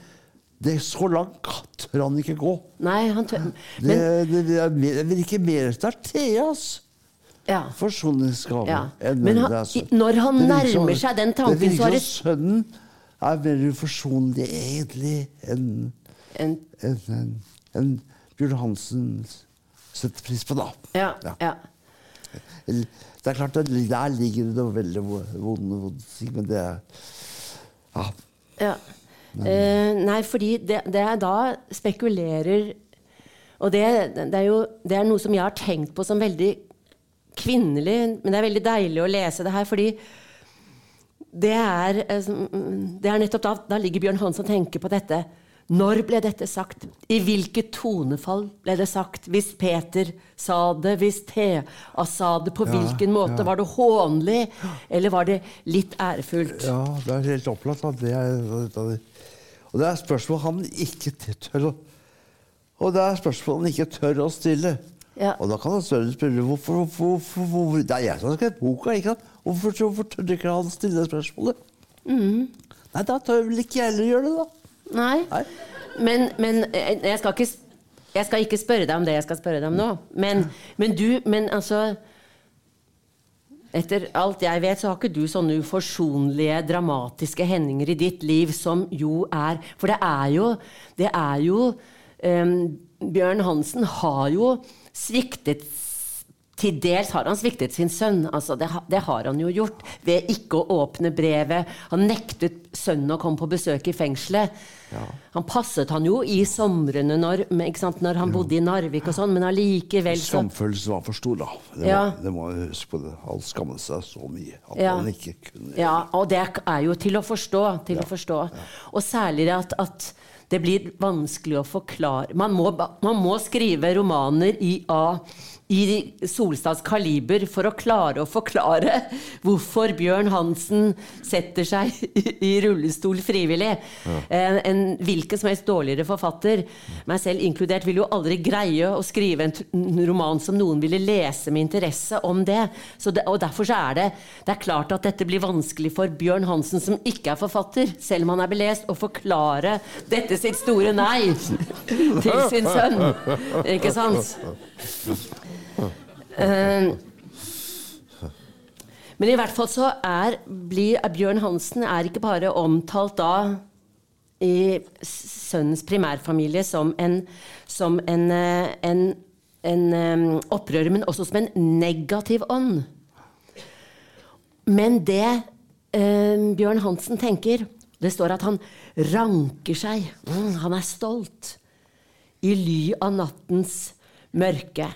S4: det er så langt tør han ikke gå.
S3: Nei, han tør
S4: Det,
S3: Men
S4: det, det, er mer, det virker mer det er Theas
S3: ja.
S4: forsoningsgave.
S3: Ja.
S4: enn
S3: Men
S4: det
S3: han-
S4: sønnen.
S3: når han
S4: Det
S3: nærmer
S4: som-
S3: seg den tanken,
S4: Det
S3: så er
S4: virker
S3: det-
S4: som sønnen er mer uforsonlig egentlig enn
S3: En,
S4: en, en, en Bjørn Hansen setter pris på, da.
S3: ja,
S4: Ja. Det er klart, at Der ligger det noe veldig vonde, vonde ting, men det ja.
S3: Ja. Eh, nei, fordi det, det er da spekulerer Og det, det er jo det er noe som jeg har tenkt på som veldig kvinnelig, men det er veldig deilig å lese det her, fordi det er, eh, det er nettopp da, da ligger Bjørn Hansen og tenker på dette. Når ble dette sagt? I hvilket tonefall ble det sagt? Hvis Peter sa det, hvis Thea sa det, på hvilken måte? Var det hånlig, eller var det litt ærefullt?
S4: ja, det er helt opplagt. at Det er, og det er spørsmål han ikke tør å Og det er spørsmål han ikke tør å stille.
S3: Ja.
S4: Og da kan han større spørre hvorfor, hvorfor, hvorfor, hvorfor Det er jeg som har skrevet boka. ikke sant? Hvorfor, hvorfor tør ikke han stille spørsmålet?
S3: Mm.
S4: Nei, da tør vel ikke jeg heller gjøre det, da.
S3: Nei.
S4: Nei.
S3: Men, men eh, jeg, skal ikke, jeg skal ikke spørre deg om det jeg skal spørre deg om nå. Men, men du Men altså Etter alt jeg vet, så har ikke du sånne uforsonlige, dramatiske hendinger i ditt liv som jo er For det er jo Det er jo um, Bjørn Hansen har jo sviktet til dels har han sviktet sin sønn. Altså, det, det har han jo gjort ved ikke å åpne brevet. Han nektet sønnen å komme på besøk i fengselet. Han passet han jo i somrene når, når han bodde i Narvik og sånn, men allikevel så
S4: Skamfølelsen var for stor, da. Det,
S3: Ja.
S4: må, det må jeg huske på. det. Han skammet seg så mye at
S3: Ja.
S4: han ikke kunne
S3: Ja, og det er jo til å forstå. Til å forstå. Og særlig det at, at det blir vanskelig å forklare Man må, man må skrive romaner i A i Solstads kaliber for å klare å forklare hvorfor Bjørn Hansen setter seg i, rullestol frivillig. Ja. en hvilken som helst dårligere forfatter, meg selv inkludert, vil jo aldri greie å skrive en, en roman som noen ville lese med interesse om det. Så det og derfor så er det Det er klart at dette blir vanskelig for Bjørn Hansen, som ikke er forfatter, selv om han er belest, å forklare dette sitt store nei til sin sønn. Ikke sant? Eh, men i hvert fall så er, blir Bjørn Hansen er ikke bare omtalt da i sønnens primærfamilie som en, som en, eh, en, en eh, opprører, men også som en negativ ånd. Men det eh, Bjørn Hansen tenker Det står at han ranker seg. Mm, han er stolt. I ly av nattens mørke.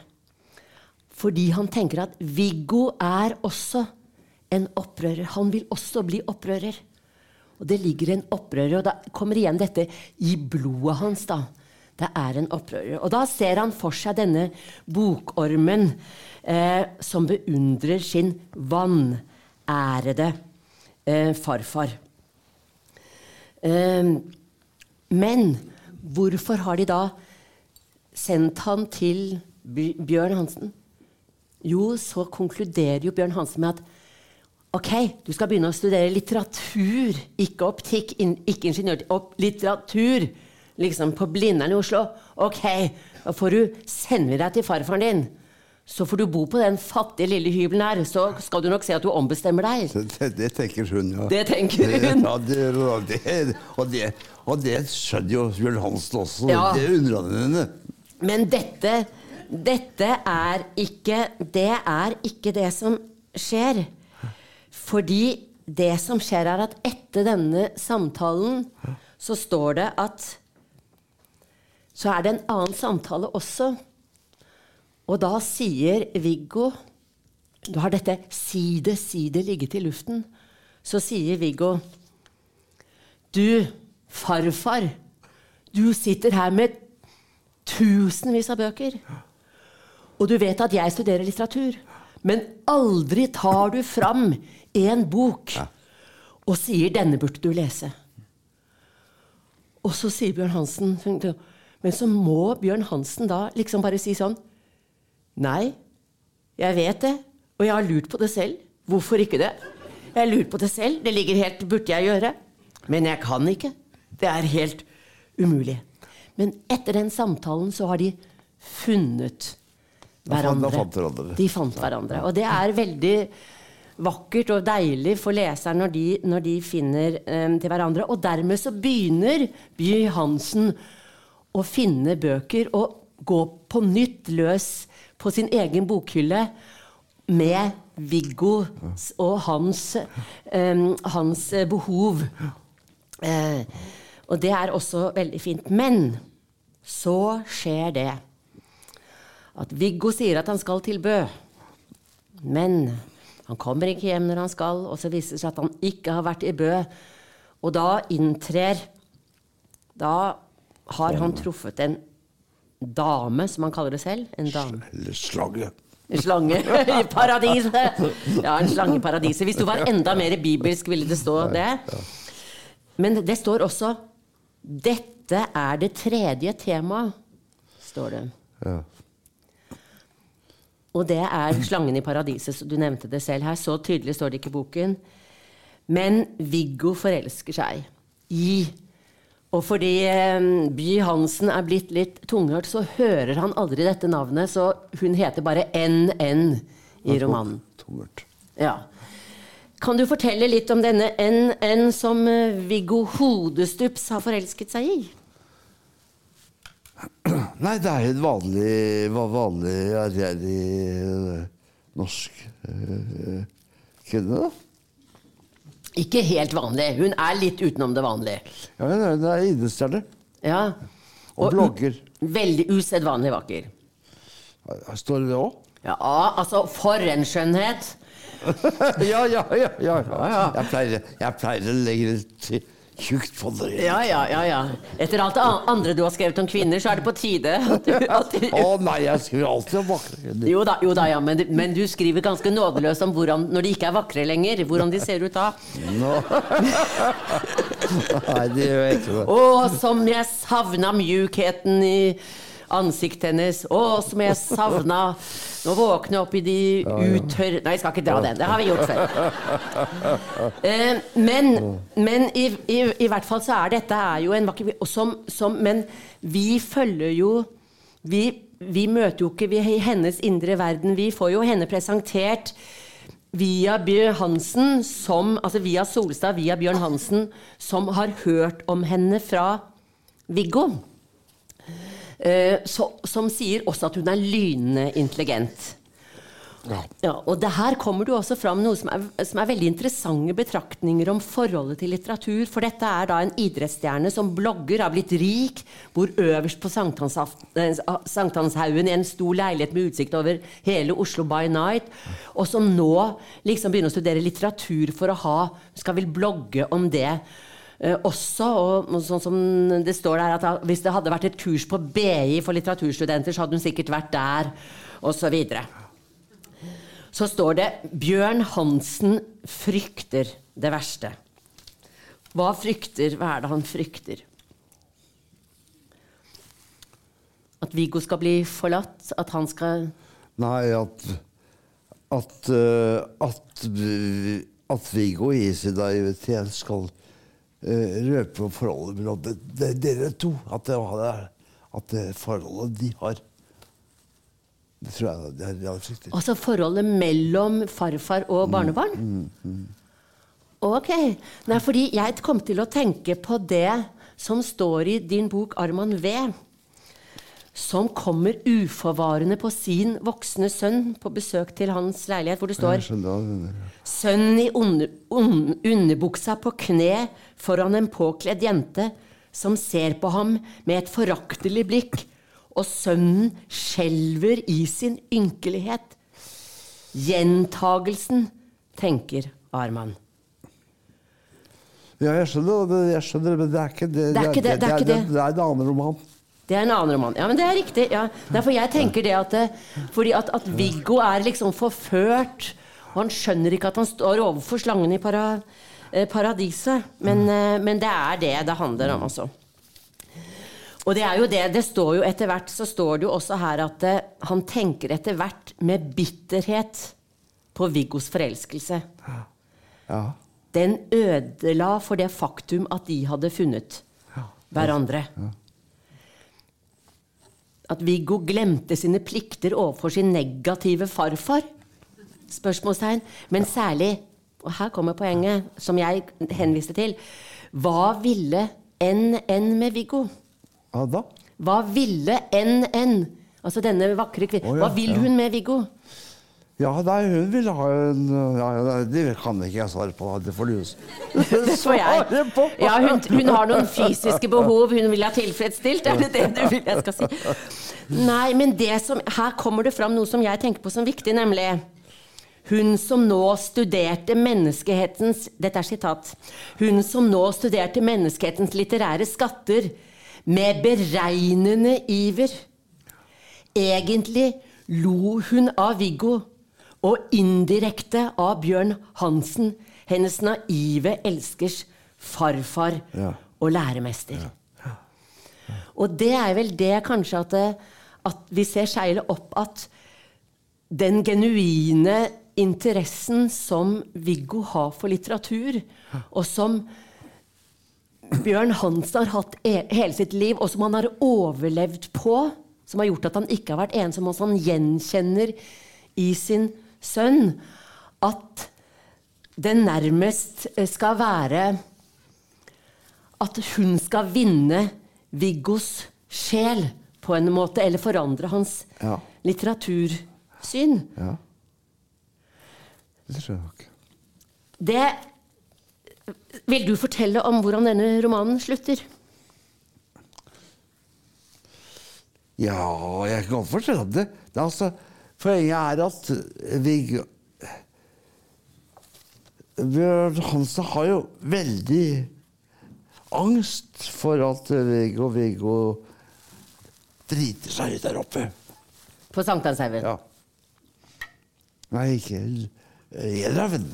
S3: Fordi han tenker at Viggo er også en opprører. Han vil også bli opprører. Og det ligger en opprører, og da kommer igjen dette i blodet hans. da. Det er en opprører. Og da ser han for seg denne bokormen eh, som beundrer sin vanærede eh, farfar. Eh, men hvorfor har de da sendt han til Bjørn Hansen? Jo, så konkluderer jo Bjørn Hansen med at Ok, du skal begynne å studere litteratur, ikke optikk, in, ikke ingeniør, opp litteratur. Liksom på Blindern i Oslo. Ok, da får du sende deg til farfaren din. Så får du bo på den fattige lille hybelen her, så skal du nok se at du ombestemmer deg.
S4: Det, det, tenker hun, ja.
S3: Det tenker hun.
S4: Ja, det, og, det, og, det, og det skjønner jo Bjørn Hansen også.
S3: Ja.
S4: Det undrer henne.
S3: Men dette, dette er ikke Det er ikke det som skjer. Fordi det som skjer, er at etter denne samtalen så står det at Så er det en annen samtale også. Og da sier Viggo Du har dette 'si det, si det' ligget i luften. Så sier Viggo Du, farfar, du sitter her med tusenvis av bøker. Og du vet at jeg studerer litteratur. Men aldri tar du fram en bok og sier 'denne burde du lese'. Og så sier Bjørn Hansen Men så må Bjørn Hansen da liksom bare si sånn Nei, jeg vet det, og jeg har lurt på det selv. Hvorfor ikke det? Jeg lurt på det selv. Det ligger helt Burde jeg gjøre? Men jeg kan ikke. Det er helt umulig. Men etter den samtalen så har de funnet hverandre.
S4: da fant hverandre.
S3: De fant hverandre. Og det er veldig vakkert og deilig for leseren når de, når de finner um, til hverandre. Og dermed så begynner By Hansen å finne bøker og gå på nytt løs på sin egen bokhylle med Viggo og hans, um, hans eh, behov. Uh, og det er også veldig fint. Men så skjer det at Viggo sier at han skal til Bø. Men han kommer ikke hjem når han skal, og så viser det seg at han ikke har vært i Bø. Og da inntrer Da har han truffet en dame, som han kaller det selv. En dame.
S4: Eller slange.
S3: En slange i paradiset! Ja, en slange i paradiset. Hvis du var enda mer bibelsk, ville det stå det. Men det står også 'Dette er det tredje temaet', står det.
S4: Ja.
S3: Og det er slangen i paradiset. så Du nevnte det selv her. Så tydelig står det ikke i boken. Men Viggo forelsker seg i Og fordi eh, By Hansen er blitt litt tunghørt, så hører han aldri dette navnet, så hun heter bare NN i romanen.
S4: Tunghørt.
S3: Ja. Kan du fortelle litt om denne NN som eh, Viggo Hodestups har forelsket seg i?
S4: Nei, det er jo et vanlig, vanlig ærgjerrig eh, norsk eh, kvinne, da.
S3: Ikke helt vanlig. Hun er litt utenom det vanlige.
S4: Ja, hun er- er idrettsstjerne.
S3: Ja.
S4: Og blogger.
S3: Veldig usedvanlig vakker.
S4: Står det det òg?
S3: Ja, altså, for en skjønnhet!
S4: ja, ja, ja, ja, ja. Jeg pleier, jeg pleier å legge litt tjukt det.
S3: Ja, ja, ja, ja. Etter alt det andre du har skrevet om kvinner, så er det på tide at du, at du
S4: Å nei, jeg skriver alltid om vakre kvinner.
S3: Jo da, jo da ja, men, men du skriver ganske nådeløst om hvordan, når de ikke er vakre lenger, hvordan de ser ut da.
S4: No. Nei, det gjør jeg ikke.
S3: Å, som jeg savna mjukheten i ansiktet hennes. Å, som jeg savna Nå våkner jeg opp i de utørre... Nei, jeg skal ikke dra den. Det har vi gjort før. Eh, men men i, i, i hvert fall så er dette er jo en vakker som, som, Men vi følger jo vi, vi møter jo ikke vi, i hennes indre verden. Vi får jo henne presentert via Bjørn Hansen, som, altså via Solstad, via Bjørn Hansen, som har hørt om henne fra Viggo. Eh, så, som sier også at hun er lynende intelligent. Ja, og det her kommer det også fram noe som er, som er veldig interessante betraktninger om forholdet til litteratur. For dette er da en idrettsstjerne som blogger, har blitt rik, bor øverst på eh, Sankthanshaugen i en stor leilighet med utsikt over hele Oslo by night, og som nå liksom begynner å studere litteratur for å ha Skal vel blogge om det. Eh, også, og, og sånn som det står der at Hvis det hadde vært et kurs på BI for litteraturstudenter, så hadde hun sikkert vært der, osv. Så så står det 'Bjørn Hansen frykter det verste'. Hva frykter? Hva er det han frykter? At Viggo skal bli forlatt? At han skal
S4: Nei, at At, eh, at, at Viggo i sin naivitet skal røpe forholdet mellom de, de, dere to. At det, at det forholdet de har. Det tror jeg det er det frykter.
S3: Altså forholdet mellom farfar og barnebarn? Ok. Nei, fordi jeg kom til å tenke på det som står i din bok 'Arman V'. Som kommer uforvarende på sin voksne sønn på besøk til hans leilighet, hvor det står. Sønnen i under, un, underbuksa på kne foran en påkledd jente som ser på ham med et foraktelig blikk, og sønnen skjelver i sin ynkelighet. Gjentagelsen, tenker Arman.
S4: Ja, jeg skjønner, det, jeg skjønner, men det er ikke det.
S3: Det er ikke det, det er ikke det.
S4: Det er en annen roman.
S3: Det er en annen roman. Ja, men det er riktig. Ja. Derfor jeg tenker det at, det, fordi at, at Viggo er liksom forført, og han skjønner ikke at han står overfor slangen i para, eh, paradiset. Men, eh, men det er det det handler om, altså. Og det er jo det, det står jo etter hvert så står det jo også her at eh, han tenker etter hvert med bitterhet på Viggos forelskelse.
S4: Ja.
S3: Den ødela for det faktum at de hadde funnet hverandre. At Viggo glemte sine plikter overfor sin negative farfar? Spørsmålstegn. Men særlig, og her kommer poenget som jeg henviste til, hva ville NN med Viggo?
S4: Hva da.
S3: Hva ville NN? Altså denne vakre kvinnen.
S4: Ja,
S3: Hva vil hun med Viggo?
S4: Ja, nei, hun vil ha en ja, Det kan ikke jeg svare på. Det får du svare på.
S3: Ja, hun, hun har noen fysiske behov hun vil ha tilfredsstilt. Er det det du vil jeg skal si? Nei, men det som, her kommer det fram noe som jeg tenker på som viktig, nemlig hun som nå studerte menneskehetens Dette er sitat. Hun som nå studerte menneskehetens litterære skatter med beregnende iver. Egentlig lo hun av Viggo, og indirekte av Bjørn Hansen, hennes naive elskers farfar
S4: Ja.
S3: og læremester. Og det er vel det kanskje at, det, at vi ser seile opp at den genuine interessen som Viggo har for litteratur, og som Bjørn Hansen har hatt e hele sitt liv, og som han har overlevd på, som har gjort at han ikke har vært ensom, og som han gjenkjenner i sin sønn, at det nærmest eh, skal være at hun skal vinne Viggos sjel på en måte, eller forandre hans
S4: Ja.
S3: litteratursyn.
S4: Ja. Det tror jeg ikke.
S3: Det Vil du fortelle om hvordan denne romanen slutter?
S4: Ja, jeg kan godt fortelle det. det er altså, poenget er at Viggo Bjørn Hansen har jo veldig angst for at Viggo Viggo driter seg ut der oppe.
S3: På Sankthanshaugen?
S4: Ja. Nei, ikke Enerhaugen.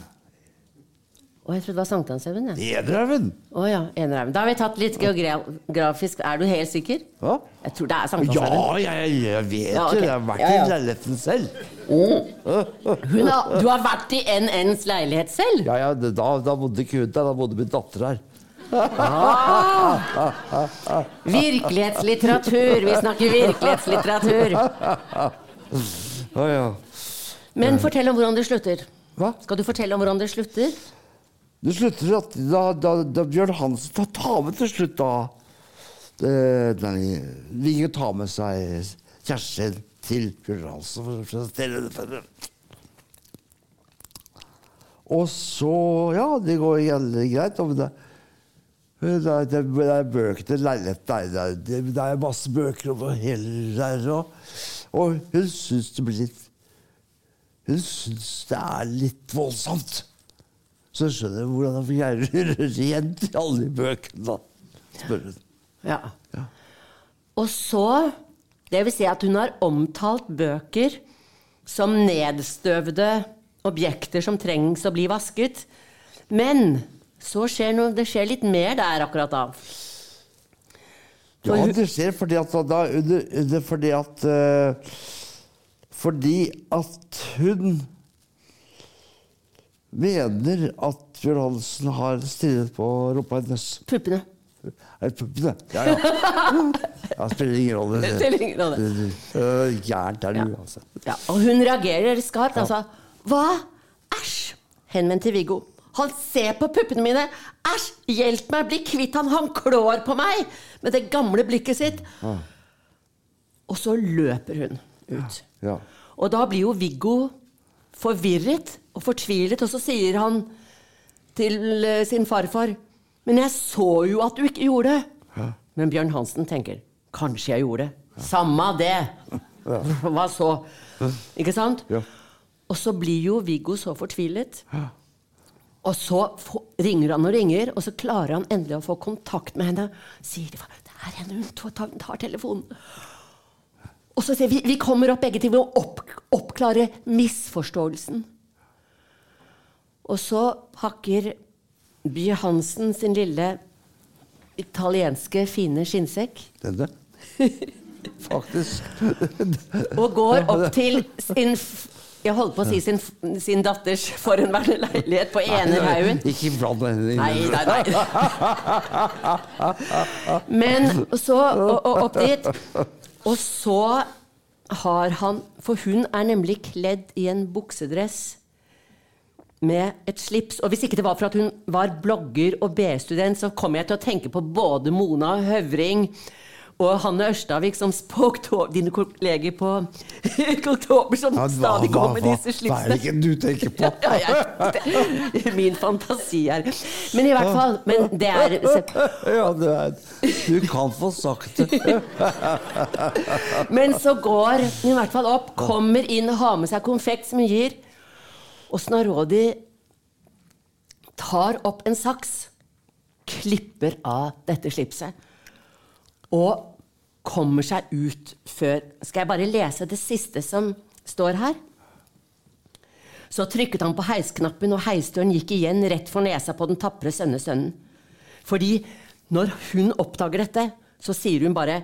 S3: Å, jeg trodde det var Sankthanshaugen.
S4: Enerhaugen!
S3: Å ja, Enerhaugen. Da har vi tatt litt geografisk. Er du helt sikker?
S4: Hva?
S3: Jeg tror det er
S4: Ja, jeg, jeg vet
S3: Ja, okay.
S4: det. Jeg har vært
S3: Ja, ja.
S4: i leiligheten selv.
S3: Hun har, du har vært i NNs leilighet selv?
S4: Ja, ja, da, da bodde ikke hun der, da bodde min datter her.
S3: Virkelighetslitteratur. Vi snakker virkelighetslitteratur.
S4: Å ja.
S3: Men fortell om hvordan det slutter.
S4: Hva?
S3: Skal du fortelle om hvordan det slutter?
S4: Det slutter at da, da, da Bjørn Hansen tar, tar med til slutt da Nei, Viggo tar med seg kjæresten til Bjørn Hansen for å presentere det. Og så Ja, det går veldig greit. Det, er- det, det er bøker til leilighet det er masse bøker over hele der. Og, og hun syns det blir litt Hun syns det er litt voldsomt. Så skjønner jeg hvordan han fikk å røre rent i alle bøkene. Spør hun.
S3: Ja. Og så Det vil si at hun har omtalt bøker som nedstøvede objekter som trengs å bli vasket. Men så skjer noe, det skjer litt mer der akkurat da.
S4: Ja, det skjer fordi at da under, under Fordi at uh, Fordi at hun mener at Bjørn Hansen har stirret på rumpa hennes.
S3: Puppene.
S4: Er det puppene? Ja, ja. ja. Spiller ingen rolle.
S3: Det spiller ingen rolle.
S4: Gærent er det
S3: Ja.
S4: uansett.
S3: Ja, og hun reagerer skarpt. Altså, hva? Æsj! Henvendt til Viggo. Han ser på puppene mine! Æsj! Hjelp meg! Bli kvitt han! Han klår på meg! Med det gamle blikket sitt. Og så løper hun ut.
S4: Ja.
S3: Og da blir jo Viggo forvirret og fortvilet, og så sier han til eh, sin farfar Men jeg så jo at du ikke gjorde det. Men Bjørn Hansen tenker Kanskje jeg gjorde det. Samme det. Hva så? Ikke sant?
S4: Ja.
S3: Og så blir jo Viggo så fortvilet. Og så ringer han og ringer, og så klarer han endelig å få kontakt med henne. Sier det er henne, hun tar telefonen. Og så sier vi vi kommer opp begge til å opp, oppklare misforståelsen. Og så pakker By Hansen sin lille italienske, fine skinnsekk
S4: Denne? Faktisk.
S3: og går opp til sin Jeg holdt på å si sin, sin datters forhenværende leilighet på Enerhaugen.
S4: Ikke bland henne inn.
S3: Nei, nei, nei. Men så og, og opp dit. Og så har han For hun er nemlig kledd i en buksedress med et slips. Og hvis ikke det var for at hun var blogger og B-student, så kom jeg til å tenke på både Mona Høvring og Hanne Ørstavik, som på dine kolleger på Oktober, som
S4: Ja, hva-
S3: stadig går med disse
S4: Hva er det ikke du tenker på?
S3: Ja, jeg, min fantasi her. Men i hvert fall Men det er
S4: Ja, det er, du kan få sagt det.
S3: Men så går hun i hvert fall opp, kommer inn og har med seg konfekt som hun gir. Og Snarådi tar opp en saks, klipper av dette slipset og kommer seg ut før Skal jeg bare lese det siste som står her? Så trykket han på heisknappen, og heisdøren gikk igjen rett for nesa på den tapre sønnesønnen. Fordi når hun oppdager dette, så sier hun bare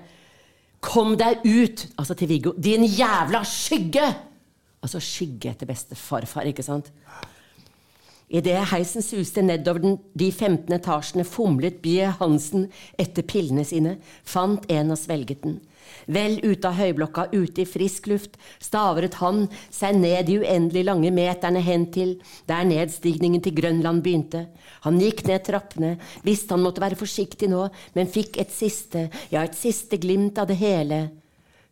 S3: Kom deg ut! Altså til Viggo. Din jævla skygge! Altså skygge etter beste farfar, ikke sant? Idet heisen suste nedover den, de 15 etasjene, fomlet Bie Hansen etter pillene sine, fant en og svelget den. Vel ute av høyblokka, ute i frisk luft, stavret han seg ned de uendelig lange meterne hen til der nedstigningen til Grønland begynte. Han gikk ned trappene, visste han måtte være forsiktig nå, men fikk et siste, ja, et siste glimt av det hele.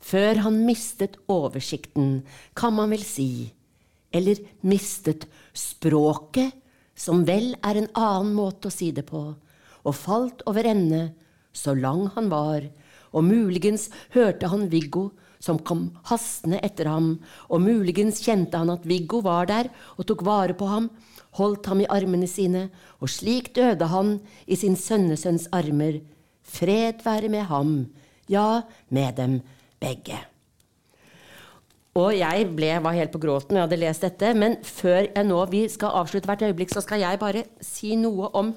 S3: Før han mistet oversikten, kan man vel si eller mistet språket, som vel er en annen måte å si det på, og falt over ende, så lang han var, og muligens hørte han Viggo som kom hastende etter ham, og muligens kjente han at Viggo var der og tok vare på ham, holdt ham i armene sine, og slik døde han i sin sønnesønns armer. Fred være med ham, ja, med dem begge. Og jeg ble, var helt på gråten jeg hadde lest dette. Men før jeg nå, vi skal avslutte hvert øyeblikk, så skal jeg bare si noe om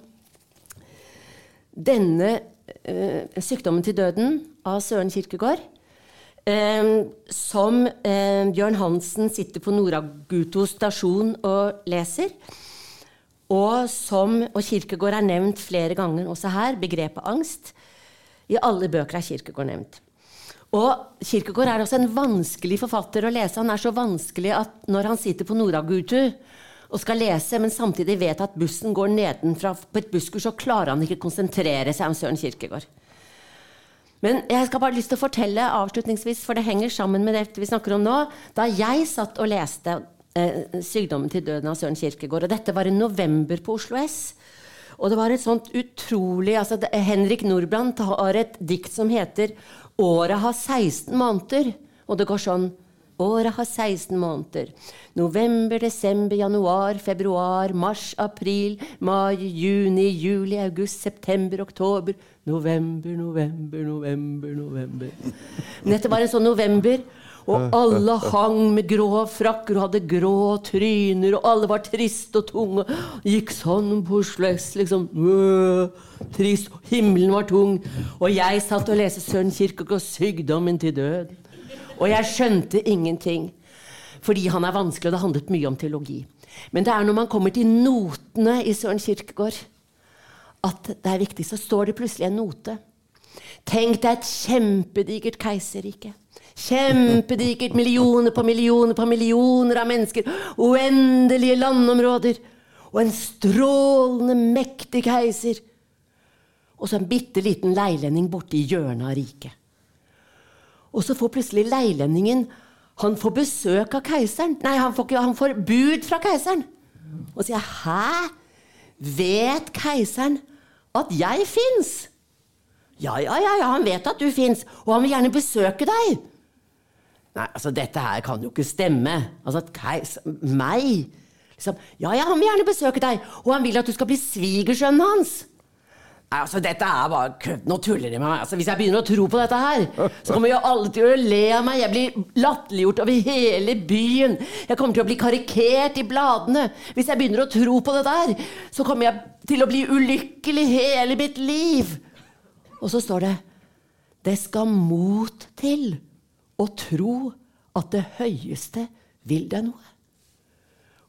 S3: denne eh, sykdommen til døden av Søren Kirkegård. Eh, som eh, Bjørn Hansen sitter på Noraguto stasjon og leser. Og som og Kirkegård er nevnt flere ganger også her. Begrepet angst. I alle bøker er Kirkegård nevnt. Og Kirkegård er også en vanskelig forfatter å lese. Han er så vanskelig at når han sitter på Nordagutu og skal lese, men samtidig vet at bussen går nedenfra på et busskur, så klarer han ikke konsentrere seg om Søren Kirkegård. Men jeg skal bare lyst til å fortelle avslutningsvis, for det henger sammen med det vi snakker om nå. Da jeg satt og leste eh, 'Sykdommen til døden' av Søren Kirkegård, og dette var i november på Oslo S, og det var et sånt utrolig altså Henrik Nordbrandt har et dikt som heter 'Året har 16 måneder', og det går sånn Året har 16 måneder. November, desember, januar, februar, mars, april, mai, juni, juli, august, september, oktober. November, november, november, november. Dette var en sånn november. Og alle hang med grå frakker og hadde grå tryner, og alle var triste og tunge. Gikk sånn på sløs, liksom. Trist. Himmelen var tung. Og jeg satt og leste Søren Kirkegaard 'Sykdommen til død'. Og jeg skjønte ingenting. Fordi han er vanskelig, og det handlet mye om teologi. Men det er når man kommer til notene i Søren Kirkegård, at det er viktig. Så står det plutselig en note. Tenk deg et kjempedigert keiserrike. Kjempedigert. Millioner på millioner på millioner av mennesker. Uendelige landområder. Og en strålende, mektig keiser. Og så en bitte liten leilending borte i hjørnet av riket. Og så får plutselig leilendingen Han får besøk av keiseren. Nei, han får, han får bud fra keiseren. Og sier 'Hæ? Vet keiseren at jeg fins?' Ja, ja, ja, ja, han vet at du fins, og han vil gjerne besøke deg. Nei, altså, dette her kan jo ikke stemme. Altså, keis... Meg? Liksom, ja, ja, han vil gjerne besøke deg, og han vil at du skal bli svigersønnen hans. Nei, altså, dette er bare kødd. Nå tuller de med meg. Altså, hvis jeg begynner å tro på dette her, så kommer jo alle til å le av meg. Jeg blir latterliggjort over hele byen. Jeg kommer til å bli karikert i bladene. Hvis jeg begynner å tro på det der, så kommer jeg til å bli ulykkelig hele mitt liv. Og så står det Det skal mot til å tro at det høyeste vil deg noe.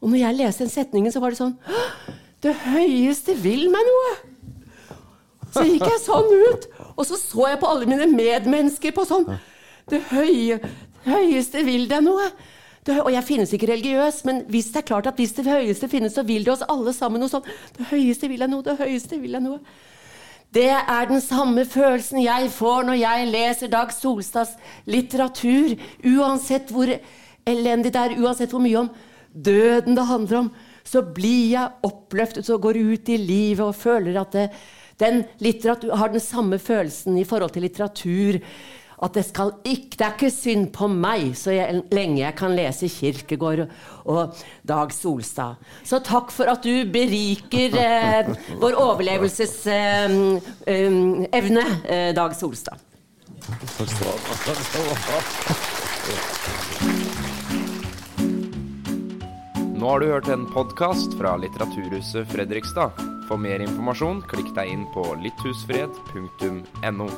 S3: Og når jeg leste den setningen, så var det sånn Det høyeste vil meg noe! Så gikk jeg sånn ut, og så så jeg på alle mine medmennesker på sånn Det høye, høyeste vil deg noe. Det, og jeg finnes ikke religiøs, men hvis det er klart at hvis det høyeste finnes, så vil det oss alle sammen noe sånn. Det høyeste vil deg noe, det høyeste vil deg noe. Det er den samme følelsen jeg får når jeg leser Dag Solstads litteratur. Uansett hvor elendig det er, uansett hvor mye om døden det handler om, så blir jeg oppløftet og går ut i livet og føler at det, den har den samme følelsen i forhold til litteratur. At det ikke Det er ikke synd på meg så jeg, lenge jeg kan lese Kirkegård og, og Dag Solstad. Så takk for at du beriker eh, vår overlevelsesevne, eh, evne, eh, Dag Solstad.
S1: Nå har du hørt en podkast fra Litteraturhuset Fredrikstad. For mer informasjon, klikk deg inn på litthusfred.no.